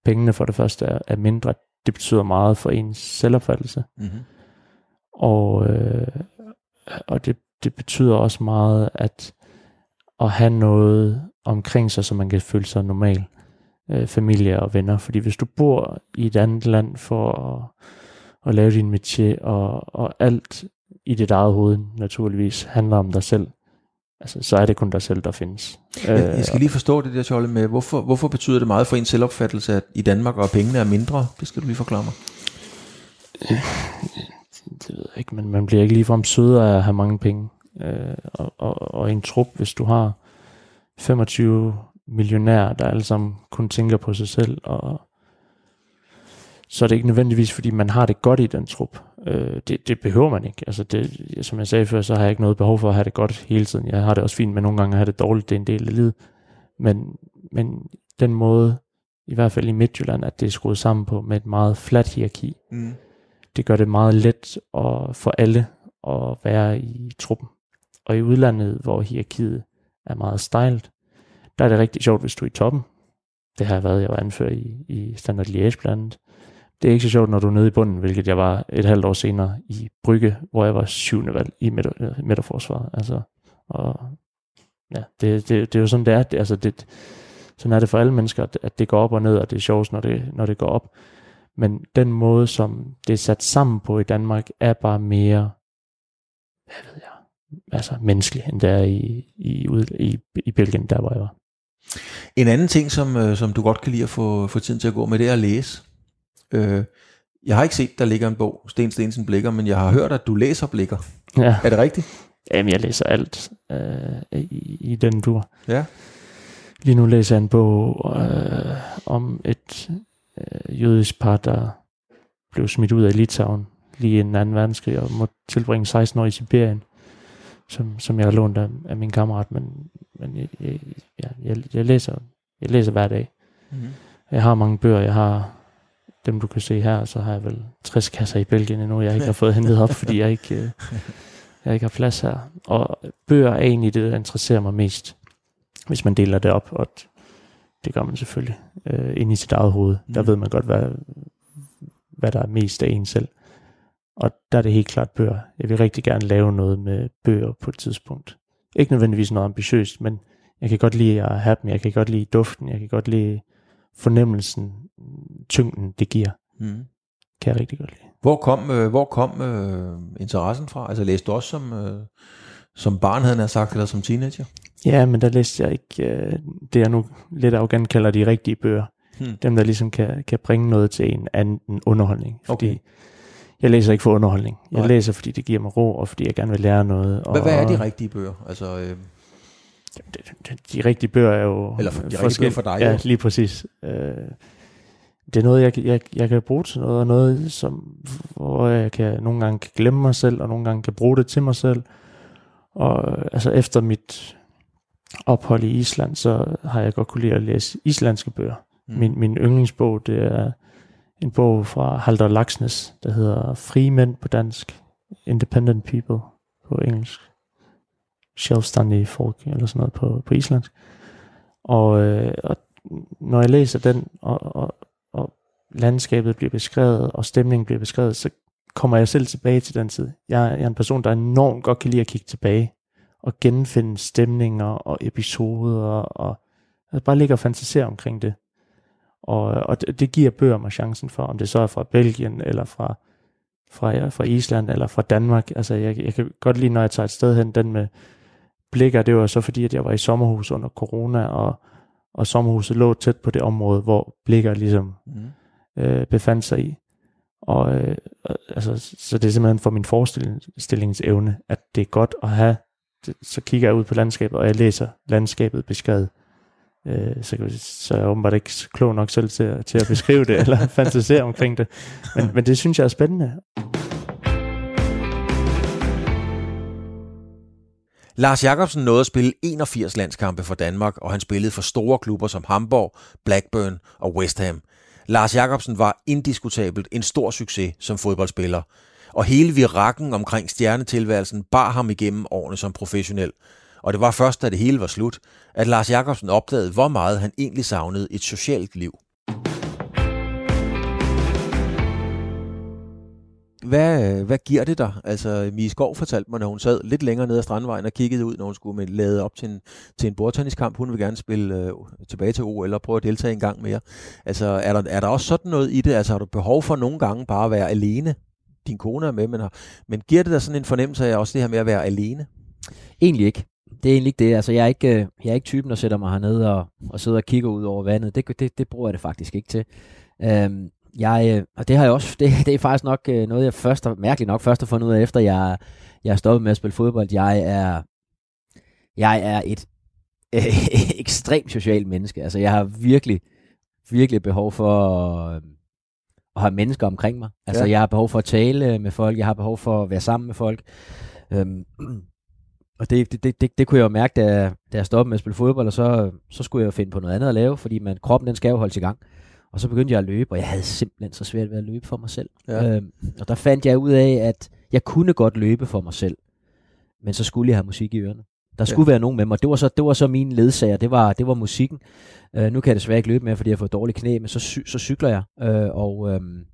pengene for det første er, er mindre. Det betyder meget for ens selvopfattelse. Mm-hmm. Og, øh, og det, det betyder også meget, at at have noget omkring sig, så man kan føle sig normal. Øh, familie og venner. Fordi hvis du bor i et andet land for at, at lave din métier, og, og alt i dit eget hoved naturligvis handler om dig selv, altså, så er det kun dig selv, der findes. Jeg, jeg skal lige forstå det der, Tjolle, med, hvorfor, hvorfor betyder det meget for en selvopfattelse, at i Danmark og pengene er mindre? Det skal du lige forklare mig. Det ved jeg ikke, men man bliver ikke ligefrem sødere af at have mange penge øh, og, og, og en trup, hvis du har 25 millionærer, der alle sammen kun tænker på sig selv, og så er det ikke nødvendigvis, fordi man har det godt i den trup. Øh, det, det behøver man ikke. Altså det, som jeg sagde før, så har jeg ikke noget behov for at have det godt hele tiden. Jeg har det også fint med nogle gange have det dårligt. Det er en del af livet. Men, men den måde, i hvert fald i Midtjylland, at det er skruet sammen på med et meget fladt hierarki, mm. det gør det meget let at, for alle at være i truppen. Og i udlandet, hvor hierarkiet er meget stejlt, der er det rigtig sjovt, hvis du er i toppen. Det har jeg været, jeg var anført i, i Standard Liège blandt andet. Det er ikke så sjovt, når du er nede i bunden, hvilket jeg var et halvt år senere i Brygge, hvor jeg var syvende valg i øh, midterforsvaret. Altså, og ja, det, det, det, er jo sådan, det er. Det, altså, det, sådan er det for alle mennesker, at det går op og ned, og det er sjovt, når det, når det går op. Men den måde, som det er sat sammen på i Danmark, er bare mere, hvad ved jeg, altså menneskelig, end det er i, i, i, i Belgien, der hvor jeg var. En anden ting, som, øh, som du godt kan lide at få, få tiden til at gå med, det er at læse. Øh, jeg har ikke set, der ligger en bog, Sten Stensen Blikker, men jeg har hørt, at du læser Blikker. Ja. Er det rigtigt? Jamen, jeg læser alt øh, i, i den tur. Ja. Lige nu læser jeg en bog øh, om et øh, jødisk par, der blev smidt ud af Litauen lige inden 2. verdenskrig og måtte tilbringe 16 år i Sibirien som, som jeg har lånt af, af min kammerat, men, men jeg, jeg, jeg, jeg, læser, jeg læser hver dag. Mm-hmm. Jeg har mange bøger, jeg har dem du kan se her, så har jeg vel 60 kasser i Belgien endnu, jeg ikke har fået hentet op, fordi jeg ikke, øh, jeg ikke har plads her. Og bøger er egentlig det, der interesserer mig mest, hvis man deler det op, og det gør man selvfølgelig øh, ind i sit eget hoved. Mm. Der ved man godt, hvad, hvad der er mest af en selv. Og der er det helt klart bøger. Jeg vil rigtig gerne lave noget med bøger på et tidspunkt. Ikke nødvendigvis noget ambitiøst, men jeg kan godt lide at have dem. Jeg kan godt lide duften. Jeg kan godt lide fornemmelsen, tyngden, det giver. Mm. Kan jeg rigtig godt lide. Hvor kom, øh, hvor kom øh, interessen fra? Altså læste du også som, øh, som barn, havde han sagt, eller som teenager? Ja, men der læste jeg ikke øh, det, jeg nu lidt arrogant kalder de rigtige bøger. Hmm. Dem, der ligesom kan, kan bringe noget til en anden underholdning. Fordi okay jeg læser ikke for underholdning. Jeg Nej. læser, fordi det giver mig ro, og fordi jeg gerne vil lære noget. Og, hvad er de rigtige bøger? Altså, øh... de, de, de rigtige bøger er jo... Eller de rigtige bøger for dig? Ja, lige præcis. Øh, det er noget, jeg, jeg, jeg kan bruge til noget, og noget, som, hvor jeg kan, nogle gange kan glemme mig selv, og nogle gange kan bruge det til mig selv. Og altså efter mit ophold i Island, så har jeg godt kunne lide at læse islandske bøger. Mm. Min, min yndlingsbog, det er en bog fra Halder Laksnes, der hedder Fri mænd på dansk, Independent People på engelsk, selvstændige folk, eller sådan noget på, på islandsk. Og, øh, og når jeg læser den, og, og, og landskabet bliver beskrevet, og stemningen bliver beskrevet, så kommer jeg selv tilbage til den tid. Jeg, jeg er en person, der enormt godt kan lide at kigge tilbage, og genfinde stemninger og episoder, og og bare ligge og fantasere omkring det. Og, og det, det giver bøger mig chancen for, om det så er fra Belgien, eller fra, fra, ja, fra Island, eller fra Danmark. Altså, jeg, jeg kan godt lide, når jeg tager et sted hen, den med blikker, det var så fordi, at jeg var i sommerhus under corona, og, og sommerhuset lå tæt på det område, hvor blikker ligesom mm. øh, befandt sig i. Og øh, altså, så det er simpelthen for min forestillingsevne, at det er godt at have, så kigger jeg ud på landskabet, og jeg læser landskabet beskrevet. Øh, så, så er jeg åbenbart ikke klog nok selv til, til at beskrive det, eller fantasere omkring det. Men, men det synes jeg er spændende. Lars Jakobsen nåede at spille 81 landskampe for Danmark, og han spillede for store klubber som Hamburg, Blackburn og West Ham. Lars Jakobsen var indiskutabelt en stor succes som fodboldspiller, og hele virakken omkring stjernetilværelsen bar ham igennem årene som professionel. Og det var først, da det hele var slut, at Lars Jakobsen opdagede, hvor meget han egentlig savnede et socialt liv. Hvad, hvad giver det dig? Altså, Mie Skov fortalte mig, når hun sad lidt længere nede ad Strandvejen og kiggede ud, når hun skulle med lade op til en, til en bordtenniskamp. Hun vil gerne spille øh, tilbage til OL og prøve at deltage en gang mere. Altså, er der, er der også sådan noget i det? Altså, har du behov for nogle gange bare at være alene? Din kone er med, men, har, men giver det dig sådan en fornemmelse af også det her med at være alene? Egentlig ikke. Det er egentlig ikke det. Altså, jeg er ikke, øh, jeg er ikke typen, der sætter mig hernede og, og sidder og kigger ud over vandet. Det, det, det bruger jeg det faktisk ikke til. Øhm, jeg, øh, og det har jeg også, det, det er faktisk nok øh, noget, jeg først, mærkeligt nok først har fundet ud af, efter jeg, jeg er stoppet med at spille fodbold. Jeg er, jeg er et øh, ekstremt socialt menneske. Altså, jeg har virkelig, virkelig behov for at, at have mennesker omkring mig. Altså, ja. jeg har behov for at tale med folk, jeg har behov for at være sammen med folk. Øhm, og det, det, det, det, det kunne jeg jo mærke, da, da jeg stoppede med at spille fodbold, og så, så skulle jeg jo finde på noget andet at lave, fordi man, kroppen den skal jo holdes i gang. Og så begyndte jeg at løbe, og jeg havde simpelthen så svært ved at løbe for mig selv. Ja. Øhm, og der fandt jeg ud af, at jeg kunne godt løbe for mig selv, men så skulle jeg have musik i ørerne. Der skulle ja. være nogen med mig. Det var så, det var så mine ledsager. Det var, det var musikken. Øh, nu kan jeg desværre ikke løbe mere, fordi jeg har fået dårlige knæ, men så, så cykler jeg. Øh, og øhm,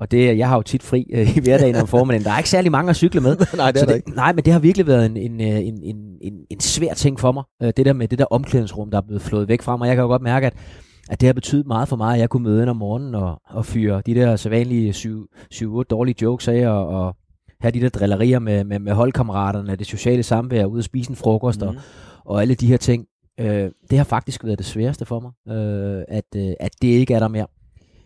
og det, jeg har jo tit fri øh, i hverdagen om formiddagen. Der er ikke særlig mange at cykle med. nej, det er det, ikke. Nej, men det har virkelig været en, en, en, en, en, en svær ting for mig. Øh, det der med det der omklædningsrum, der er blevet flået væk fra mig. Jeg kan jo godt mærke, at at det har betydet meget for mig, at jeg kunne møde ind om morgenen og, og fyre de der sædvanlige 7-8 dårlige jokes af, og, og have de der drillerier med, med, med holdkammeraterne, det sociale samvær, ude at spise en frokost mm. og, og alle de her ting. Øh, det har faktisk været det sværeste for mig, øh, at, øh, at det ikke er der mere.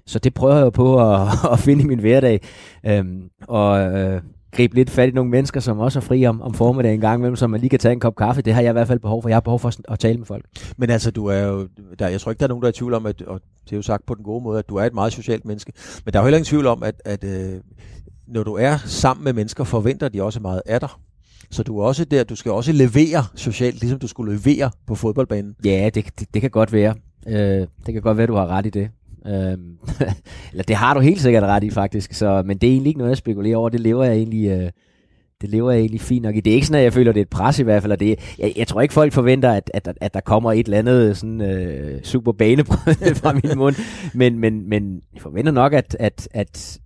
Så det prøver jeg jo på at, at finde i min hverdag. Øh, og øh, gribe lidt fat i nogle mennesker, som også er fri om, om formiddagen en gang imellem, så man lige kan tage en kop kaffe. Det har jeg i hvert fald behov for. Jeg har behov for at tale med folk. Men altså, du er jo, der, jeg tror ikke, der er nogen, der er i tvivl om, at, og det er jo sagt på den gode måde, at du er et meget socialt menneske. Men der er jo heller ingen tvivl om, at, at øh, når du er sammen med mennesker, forventer de også meget af dig. Så du er også der, du skal også levere socialt, ligesom du skulle levere på fodboldbanen. Ja, det, det, det kan godt være. Øh, det kan godt være, du har ret i det. Øhm, eller det har du helt sikkert ret i faktisk, så, men det er egentlig ikke noget, jeg spekulerer over. Det lever jeg egentlig, øh, det lever jeg egentlig fint nok i. Det er ikke sådan, at jeg føler, det er et pres i hvert fald. Og det, jeg, jeg tror ikke, folk forventer, at, at, at der kommer et eller andet sådan, øh, super banebrød fra min mund. Men, men, men jeg forventer nok, at, at, at,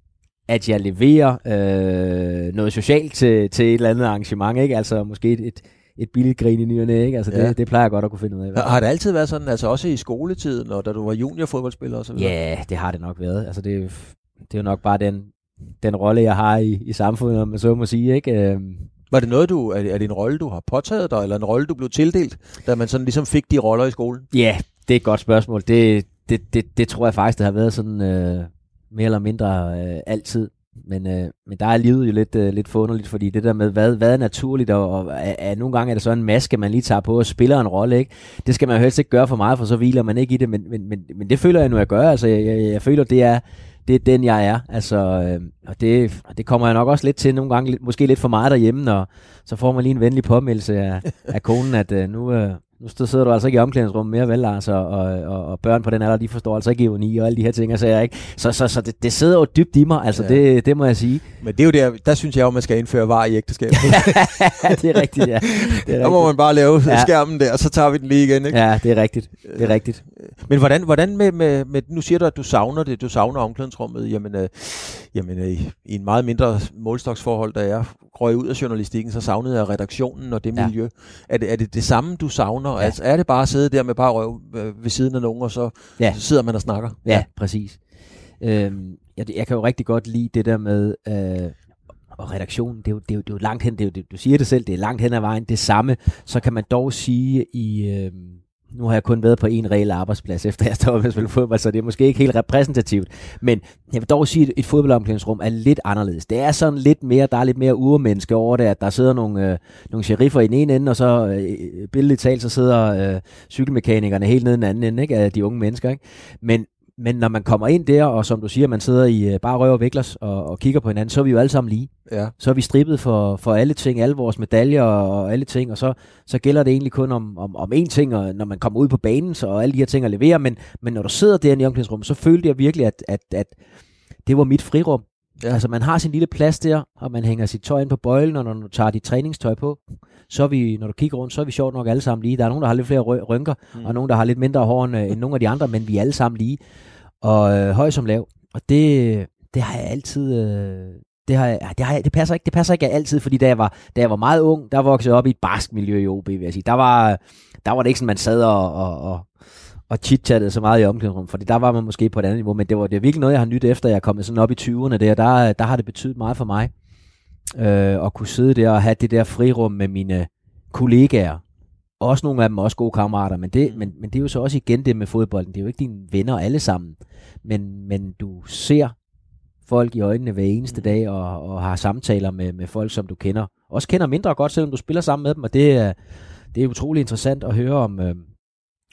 at jeg leverer øh, noget socialt til, til et eller andet arrangement. Ikke? Altså måske et, et, et billigt grin i nyerne, ikke? Altså det, ja. det plejer jeg godt at kunne finde ud af. Har det altid været sådan, altså også i skoletiden, og da du var juniorfodboldspiller og så videre? Ja, det har det nok været. Altså det, det er jo nok bare den, den rolle, jeg har i, i samfundet, om så må sige, ikke? Øhm. Var det noget, du, er, det, er det en rolle, du har påtaget dig, eller en rolle, du blev tildelt, da man sådan ligesom fik de roller i skolen? Ja, det er et godt spørgsmål. Det, det, det, det tror jeg faktisk, det har været sådan øh, mere eller mindre øh, altid. Men, øh, men der er livet jo lidt, øh, lidt forunderligt, fordi det der med, hvad, hvad er naturligt, og, og er, er, nogle gange er det så en maske, man lige tager på og spiller en rolle, ikke? Det skal man jo helst ikke gøre for meget, for så hviler man ikke i det, men, men, men, men det føler jeg nu, jeg gør. Altså, jeg, jeg, jeg føler, det er, det er den, jeg er. Altså, øh, og det, det kommer jeg nok også lidt til nogle gange, måske lidt for meget derhjemme, og så får man lige en venlig påmeldelse af, af konen, at øh, nu, øh, nu sidder du altså ikke i omklædningsrummet mere, vel, Lars, og, og, og, børn på den alder, de forstår altså ikke ironi og alle de her ting, så, jeg ikke. så, så, så det, det sidder jo dybt i mig, altså ja. det, det må jeg sige. Men det er jo der, der synes jeg jo, man skal indføre var i ægteskabet. det er rigtigt, ja. Det er rigtigt. Der må man bare lave ja. skærmen der, og så tager vi den lige igen, ikke? Ja, det er rigtigt. Det er rigtigt. Men hvordan, hvordan med, med, med, nu siger du, at du savner det, du savner omklædningsrummet, jamen, øh, jamen øh, i en meget mindre målstoksforhold, da jeg røg ud af journalistikken, så savnede jeg redaktionen og det ja. miljø. Er det, er det det samme, du savner? Ja. Altså, er det bare at sidde der med bare røv øh, ved siden af nogen, og så, ja. så sidder man og snakker? Ja, ja. præcis. Øhm, jeg, jeg kan jo rigtig godt lide det der med... Øh, og redaktionen, det er, jo, det, er jo, det er jo langt hen, det er jo, det, du siger det selv, det er langt hen ad vejen det samme, så kan man dog sige i, øh, nu har jeg kun været på en reel arbejdsplads, efter jeg stoppede med at spille fodbold, så det er måske ikke helt repræsentativt. Men jeg vil dog sige, at et fodboldomklædningsrum er lidt anderledes. Det er sådan lidt mere, der er lidt mere urmenneske over det, at der sidder nogle, øh, nogle sheriffer i den ene ende, og så øh, billedligt talt, så sidder øh, cykelmekanikerne helt nede i den anden ende ikke, af de unge mennesker. Ikke? Men men når man kommer ind der, og som du siger, man sidder i øh, bare røv og viklers og, og kigger på hinanden, så er vi jo alle sammen lige. Ja. Så er vi strippet for, for alle ting, alle vores medaljer og alle ting, og så, så gælder det egentlig kun om, om, om én ting, og når man kommer ud på banen, så alle de her ting at levere, men, men når du sidder der i omklædningsrummet, så følte jeg virkelig, at, at, at det var mit frirum. Altså man har sin lille plads der, og man hænger sit tøj ind på bøjlen, og når du tager dit træningstøj på, så er vi, når du kigger rundt, så er vi sjovt nok alle sammen lige. Der er nogen, der har lidt flere rynker, mm. og nogen, der har lidt mindre hår end, end nogle af de andre, men vi er alle sammen lige. Og øh, høj som lav. Og det, det har jeg altid... Øh, det, har, det, har, det, passer ikke, det passer ikke altid, fordi da jeg, var, da jeg var meget ung, der voksede jeg op i et barsk miljø i OB, vil jeg sige. Der var, der var det ikke sådan, man sad og, og, og, og chit-chattede så meget i omklædningsrummet, fordi der var man måske på et andet niveau, men det var, det er virkelig noget, jeg har nyt efter, jeg er kommet sådan op i 20'erne der, der, der har det betydet meget for mig, øh, at kunne sidde der og have det der frirum med mine kollegaer, også nogle af dem også gode kammerater, men det, mm. men, men det er jo så også igen det med fodbolden. Det er jo ikke dine venner alle sammen, men, men du ser folk i øjnene hver eneste mm. dag og, og har samtaler med, med folk, som du kender. Også kender mindre godt, selvom du spiller sammen med dem, og det er, det er utrolig interessant at høre om, øh,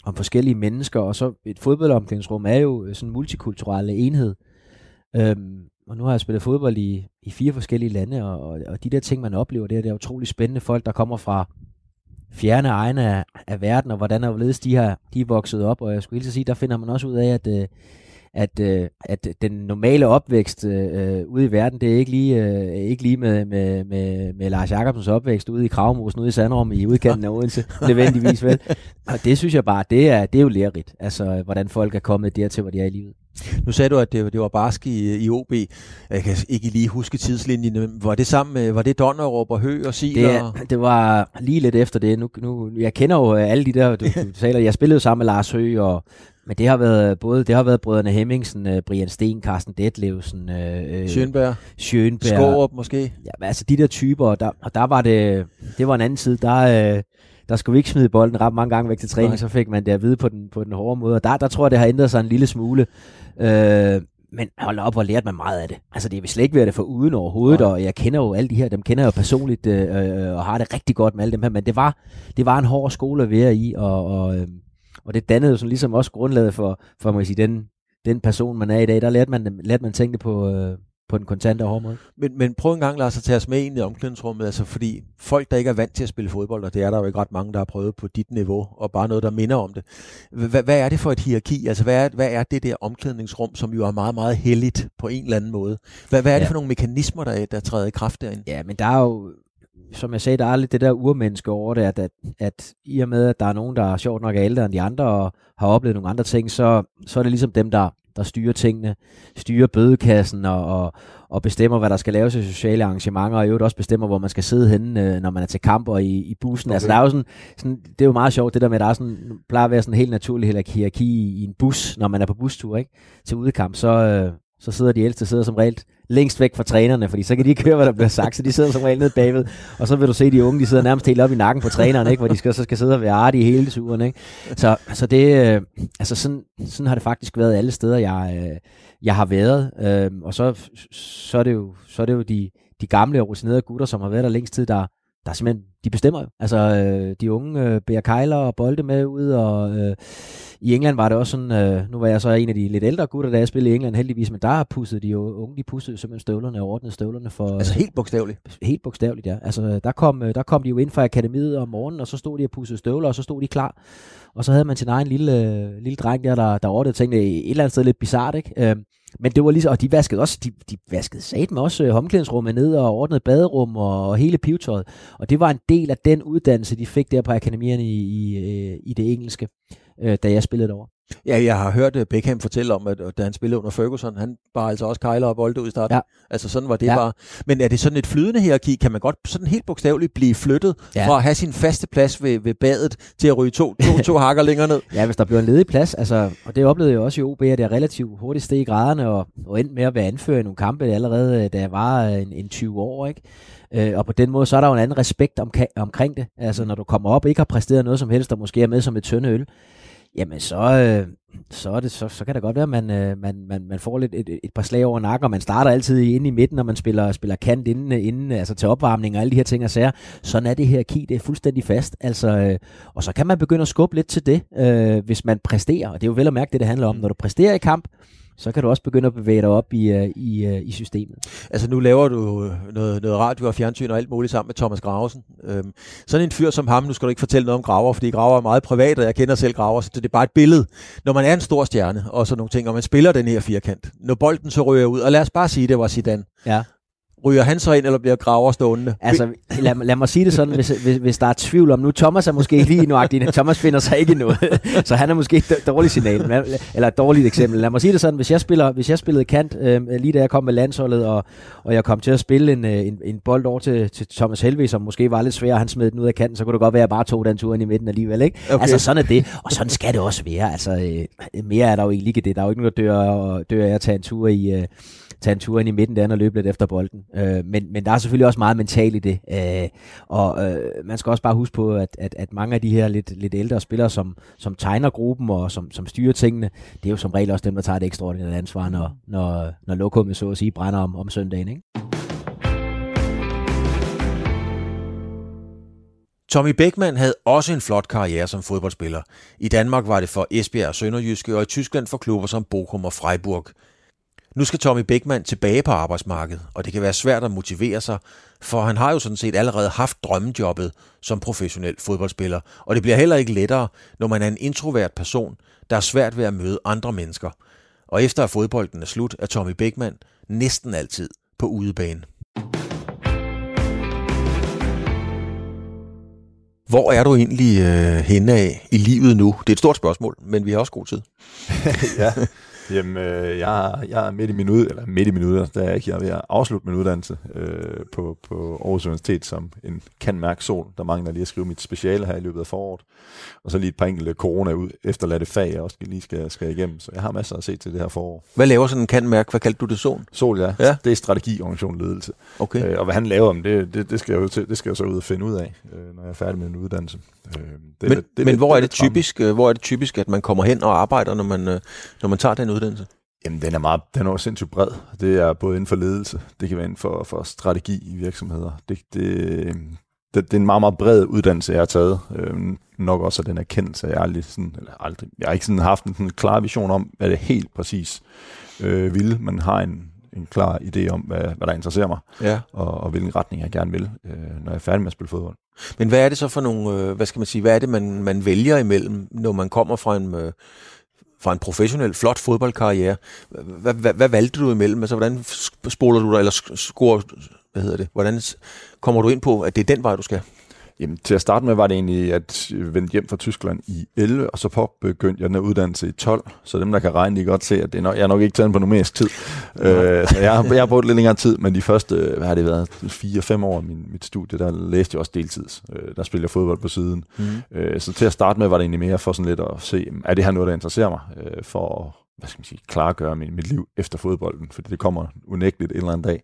om forskellige mennesker. Og så et fodboldomklædningsrum er jo øh, sådan en multikulturel enhed. Øhm, og nu har jeg spillet fodbold i, i fire forskellige lande, og, og, og de der ting, man oplever, det er, det er utrolig spændende folk, der kommer fra fjerne egne af, af verden, og hvordan og hvorledes de, har, de er vokset op. Og jeg skulle lige sige, der finder man også ud af, at, øh, at, øh, at den normale opvækst øh, ude i verden, det er ikke lige, øh, ikke lige med, med, med, med Lars Jacobsens opvækst ude i Kravmosen, ude i Sandrum i udkanten af Odense, nødvendigvis vel. Og det synes jeg bare, det er, det er jo lærerigt, altså hvordan folk er kommet dertil, hvor de er i livet. Nu sagde du, at det, det var barsk i, i OB. Jeg kan ikke lige huske tidslinjen, var det sammen med, var det Donnerup og Hø og Sil? Det, det var lige lidt efter det. Nu, nu, jeg kender jo alle de der, du, du taler. Jeg spillede jo sammen med Lars Hø, og, men det har været både, det har været brødrene Hemmingsen, uh, Brian Sten, Carsten Detlevsen, uh, Schönberg, Schönberg. Skårup måske? Ja, altså de der typer, og der, og der var det, det var en anden side, der, uh, der skulle vi ikke smide bolden ret mange gange væk til træning, Nej. så fik man det at vide på den, på den hårde måde. Og der, der tror jeg, det har ændret sig en lille smule. Øh, men hold op, hvor lærte man meget af det. Altså, det vil slet ikke være det for uden overhovedet, ja. og jeg kender jo alle de her, dem kender jeg jo personligt, øh, øh, og har det rigtig godt med alle dem her, men det var, det var en hård skole at være i, og, og, øh, og det dannede jo sådan ligesom også grundlaget for, for man sige, den, den person, man er i dag. Der lærte man, lærte man tænke på, øh, på den kontante måde. Men, men prøv en gang, Lars, at tage os med ind i omklædningsrummet, altså fordi folk, der ikke er vant til at spille fodbold, og det er der jo ikke ret mange, der har prøvet på dit niveau, og bare noget, der minder om det. Hvad, hvad er det for et hierarki? Altså hvad er, hvad er det der omklædningsrum, som jo er meget, meget heldigt på en eller anden måde? Hvad, hvad er det ja. for nogle mekanismer, der, der træder i kraft derinde? Ja, men der er jo som jeg sagde, der er lidt det der urmenneske over det, at, at, at i og med, at der er nogen, der er sjovt nok ældre end de andre, og har oplevet nogle andre ting, så, så er det ligesom dem, der, der styrer tingene, styrer bødekassen og, og, og bestemmer, hvad der skal laves i sociale arrangementer, og i øvrigt også bestemmer, hvor man skal sidde henne, øh, når man er til kamp og i, i bussen. Okay. Altså, der er jo sådan, sådan, det er jo meget sjovt, det der med, at der er sådan, plejer at være sådan en helt naturlig hierarki i, i en bus, når man er på bustur, ikke? Til udekamp, så, øh, så sidder de ældste sidder som regel længst væk fra trænerne, fordi så kan de ikke høre, hvad der bliver sagt, så de sidder som regel nede bagved, og så vil du se de unge, de sidder nærmest helt op i nakken på træneren, ikke? hvor de skal, så skal sidde og være artige hele turen. Ikke? Så, så det, øh, altså sådan, sådan har det faktisk været alle steder, jeg, øh, jeg har været, øh, og så, så, er det jo, så er det jo de, de gamle og rutinerede gutter, som har været der længst tid, der, der simpelthen de bestemmer jo. Altså, øh, de unge øh, bærer kejler og bolde med ud, og øh, i England var det også sådan, øh, nu var jeg så en af de lidt ældre gutter, da jeg spillede i England heldigvis, men der pussede de jo, unge, de pussede simpelthen støvlerne og ordnede støvlerne for... Altså helt bogstaveligt? Helt bogstaveligt, ja. Altså, der kom, øh, der kom de jo ind fra akademiet om morgenen, og så stod de og pussede støvler, og så stod de klar. Og så havde man sin egen lille, lille dreng der, der, der ordnede tingene et eller andet sted lidt bizart, ikke? Øh, men det var lige og de vaskede også, de, de vaskede satme også øh, håndklædningsrummet ned og ordnede baderum og, og hele pivetøjet. Og det var en del af den uddannelse, de fik der på akademierne i, i, øh, i det engelske, øh, da jeg spillede derovre. Ja, jeg har hørt øh, Beckham fortælle om, at da han spillede under Ferguson, han bare altså også kejler og bolde ud i starten. Ja. Altså sådan var det ja. bare. Men er det sådan et flydende hierarki? Kan man godt sådan helt bogstaveligt blive flyttet ja. fra at have sin faste plads ved, ved badet til at ryge to, to, to hakker længere ned? Ja, hvis der bliver en ledig plads. Altså, og det oplevede jeg også i OB, at det er relativt hurtigt steg i graderne og, og endte med at være anfører i nogle kampe allerede, da jeg var en, en 20 år. Ikke? Øh, og på den måde, så er der jo en anden respekt om, omkring det. Altså, når du kommer op og ikke har præsteret noget som helst, og måske er med som et tynde øl, jamen så, øh, så, er det, så, så kan det godt være, at man, øh, man, man, man får lidt et, et par slag over nakken, og man starter altid inde i midten, når man spiller, spiller kant inden, inden, altså til opvarmning og alle de her ting og sager. Sådan er det her key, det er fuldstændig fast. Altså, øh, og så kan man begynde at skubbe lidt til det, øh, hvis man præsterer, og det er jo vel at mærke det, det handler om. Mm. Når du præsterer i kamp, så kan du også begynde at bevæge dig op i, uh, i, uh, i systemet. Altså nu laver du noget, noget radio og fjernsyn og alt muligt sammen med Thomas Gravesen. Øhm, sådan en fyr som ham, nu skal du ikke fortælle noget om Graver, fordi Graver er meget privat, og jeg kender selv Graver, så det er bare et billede. Når man er en stor stjerne og sådan nogle ting, og man spiller den her firkant, når bolden så rører ud, og lad os bare sige, det var Zidane. Ja ryger han så ind, eller bliver graver stående? Altså, lad, lad mig sige det sådan, hvis, hvis, hvis der er tvivl om, nu Thomas er måske lige nuagtig, Thomas finder sig ikke noget, så han er måske et dårligt signal, eller et dårligt eksempel. Lad mig sige det sådan, hvis jeg, spiller, hvis jeg spillede kant, øh, lige da jeg kom med landsholdet, og, og jeg kom til at spille en, øh, en, en bold over til, til Thomas Helve, som måske var lidt svær, han smed den ud af kanten, så kunne det godt være, at jeg bare tog den tur ind i midten alligevel. Ikke? Okay. Altså sådan er det, og sådan skal det også være. Altså, øh, mere er der jo ikke det. Der er jo ikke nogen, der dør, dør af at tage en tur i, øh, tage en tur ind i midten der og løbe lidt efter bolden. Øh, men, men der er selvfølgelig også meget mentalt i det. Øh, og øh, man skal også bare huske på, at, at, at mange af de her lidt, lidt ældre spillere, som, som tegner gruppen og som, som styrer tingene, det er jo som regel også dem, der tager det ekstraordinære ansvar, når, når, når lokummet så at sige brænder om, om søndagen. Ikke? Tommy Beckmann havde også en flot karriere som fodboldspiller. I Danmark var det for Esbjerg og Sønderjyske, og i Tyskland for klubber som Bochum og Freiburg. Nu skal Tommy Beckmann tilbage på arbejdsmarkedet, og det kan være svært at motivere sig, for han har jo sådan set allerede haft drømmejobbet som professionel fodboldspiller, og det bliver heller ikke lettere, når man er en introvert person, der er svært ved at møde andre mennesker. Og efter at fodbolden er slut, er Tommy Beckmann næsten altid på udebane. Hvor er du egentlig øh, henne af i livet nu? Det er et stort spørgsmål, men vi har også god tid. ja, Jamen, øh, jeg, jeg er midt i min ud, eller midt i min uddannelse, der er ikke. Jeg er ved at afslutte min uddannelse øh, på, på Aarhus Universitet som en kan mærke sol. Der mangler lige at skrive mit speciale her i løbet af foråret. Og så lige et par enkelte corona ud efterladte fag, jeg også lige skal, skal igennem. Så jeg har masser at se til det her forår. Hvad laver sådan en kan mærke? Hvad kaldte du det? Sol? Sol, ja. ja. Det er strategi, organisation, ledelse. Okay. Øh, og hvad han laver om, det, det, det, skal jeg jo til, det skal jeg så ud og finde ud af, øh, når jeg er færdig med en uddannelse. Øh, det, men det, det, men hvor, er det typisk, øh, hvor er det typisk, at man kommer hen og arbejder, når man, øh, når man tager den uddannelse? Jamen, den er, meget, den er også sindssygt bred. Det er både inden for ledelse, det kan være inden for, for strategi i virksomheder. Det, det, det, det er en meget, meget bred uddannelse, jeg har taget. Øhm, nok også af den erkendelse, jeg aldrig, sådan, eller aldrig, jeg har ikke sådan haft en sådan klar vision om, hvad det helt præcis øh, vil. Man har en, en klar idé om, hvad, hvad der interesserer mig, ja. og, og hvilken retning jeg gerne vil, øh, når jeg er færdig med at spille fodbold. Men hvad er det så for nogle, øh, hvad skal man sige, hvad er det, man, man vælger imellem, når man kommer fra en, øh, fra en professionel, flot fodboldkarriere. Hvad, hvad, hvad valgte du imellem? Altså, hvordan spoler du dig, eller scorer, hvad hedder det? Hvordan kommer du ind på, at det er den vej, du skal? Jamen, til at starte med var det egentlig at vende hjem fra Tyskland i 11, og så påbegyndte jeg den her uddannelse i 12. Så dem, der kan regne, de godt se, at det er nok, jeg er nok ikke taget på numerisk tid. Øh, så jeg, jeg har brugt lidt længere tid, men de første, hvad har det været, 4-5 år af min, mit studie, der læste jeg også deltids. Øh, der spillede jeg fodbold på siden. Mm. Øh, så til at starte med var det egentlig mere for sådan lidt at se, er det her noget, der interesserer mig øh, for hvad skal man sige, klargøre mit, mit liv efter fodbolden, fordi det kommer unægteligt en eller anden dag.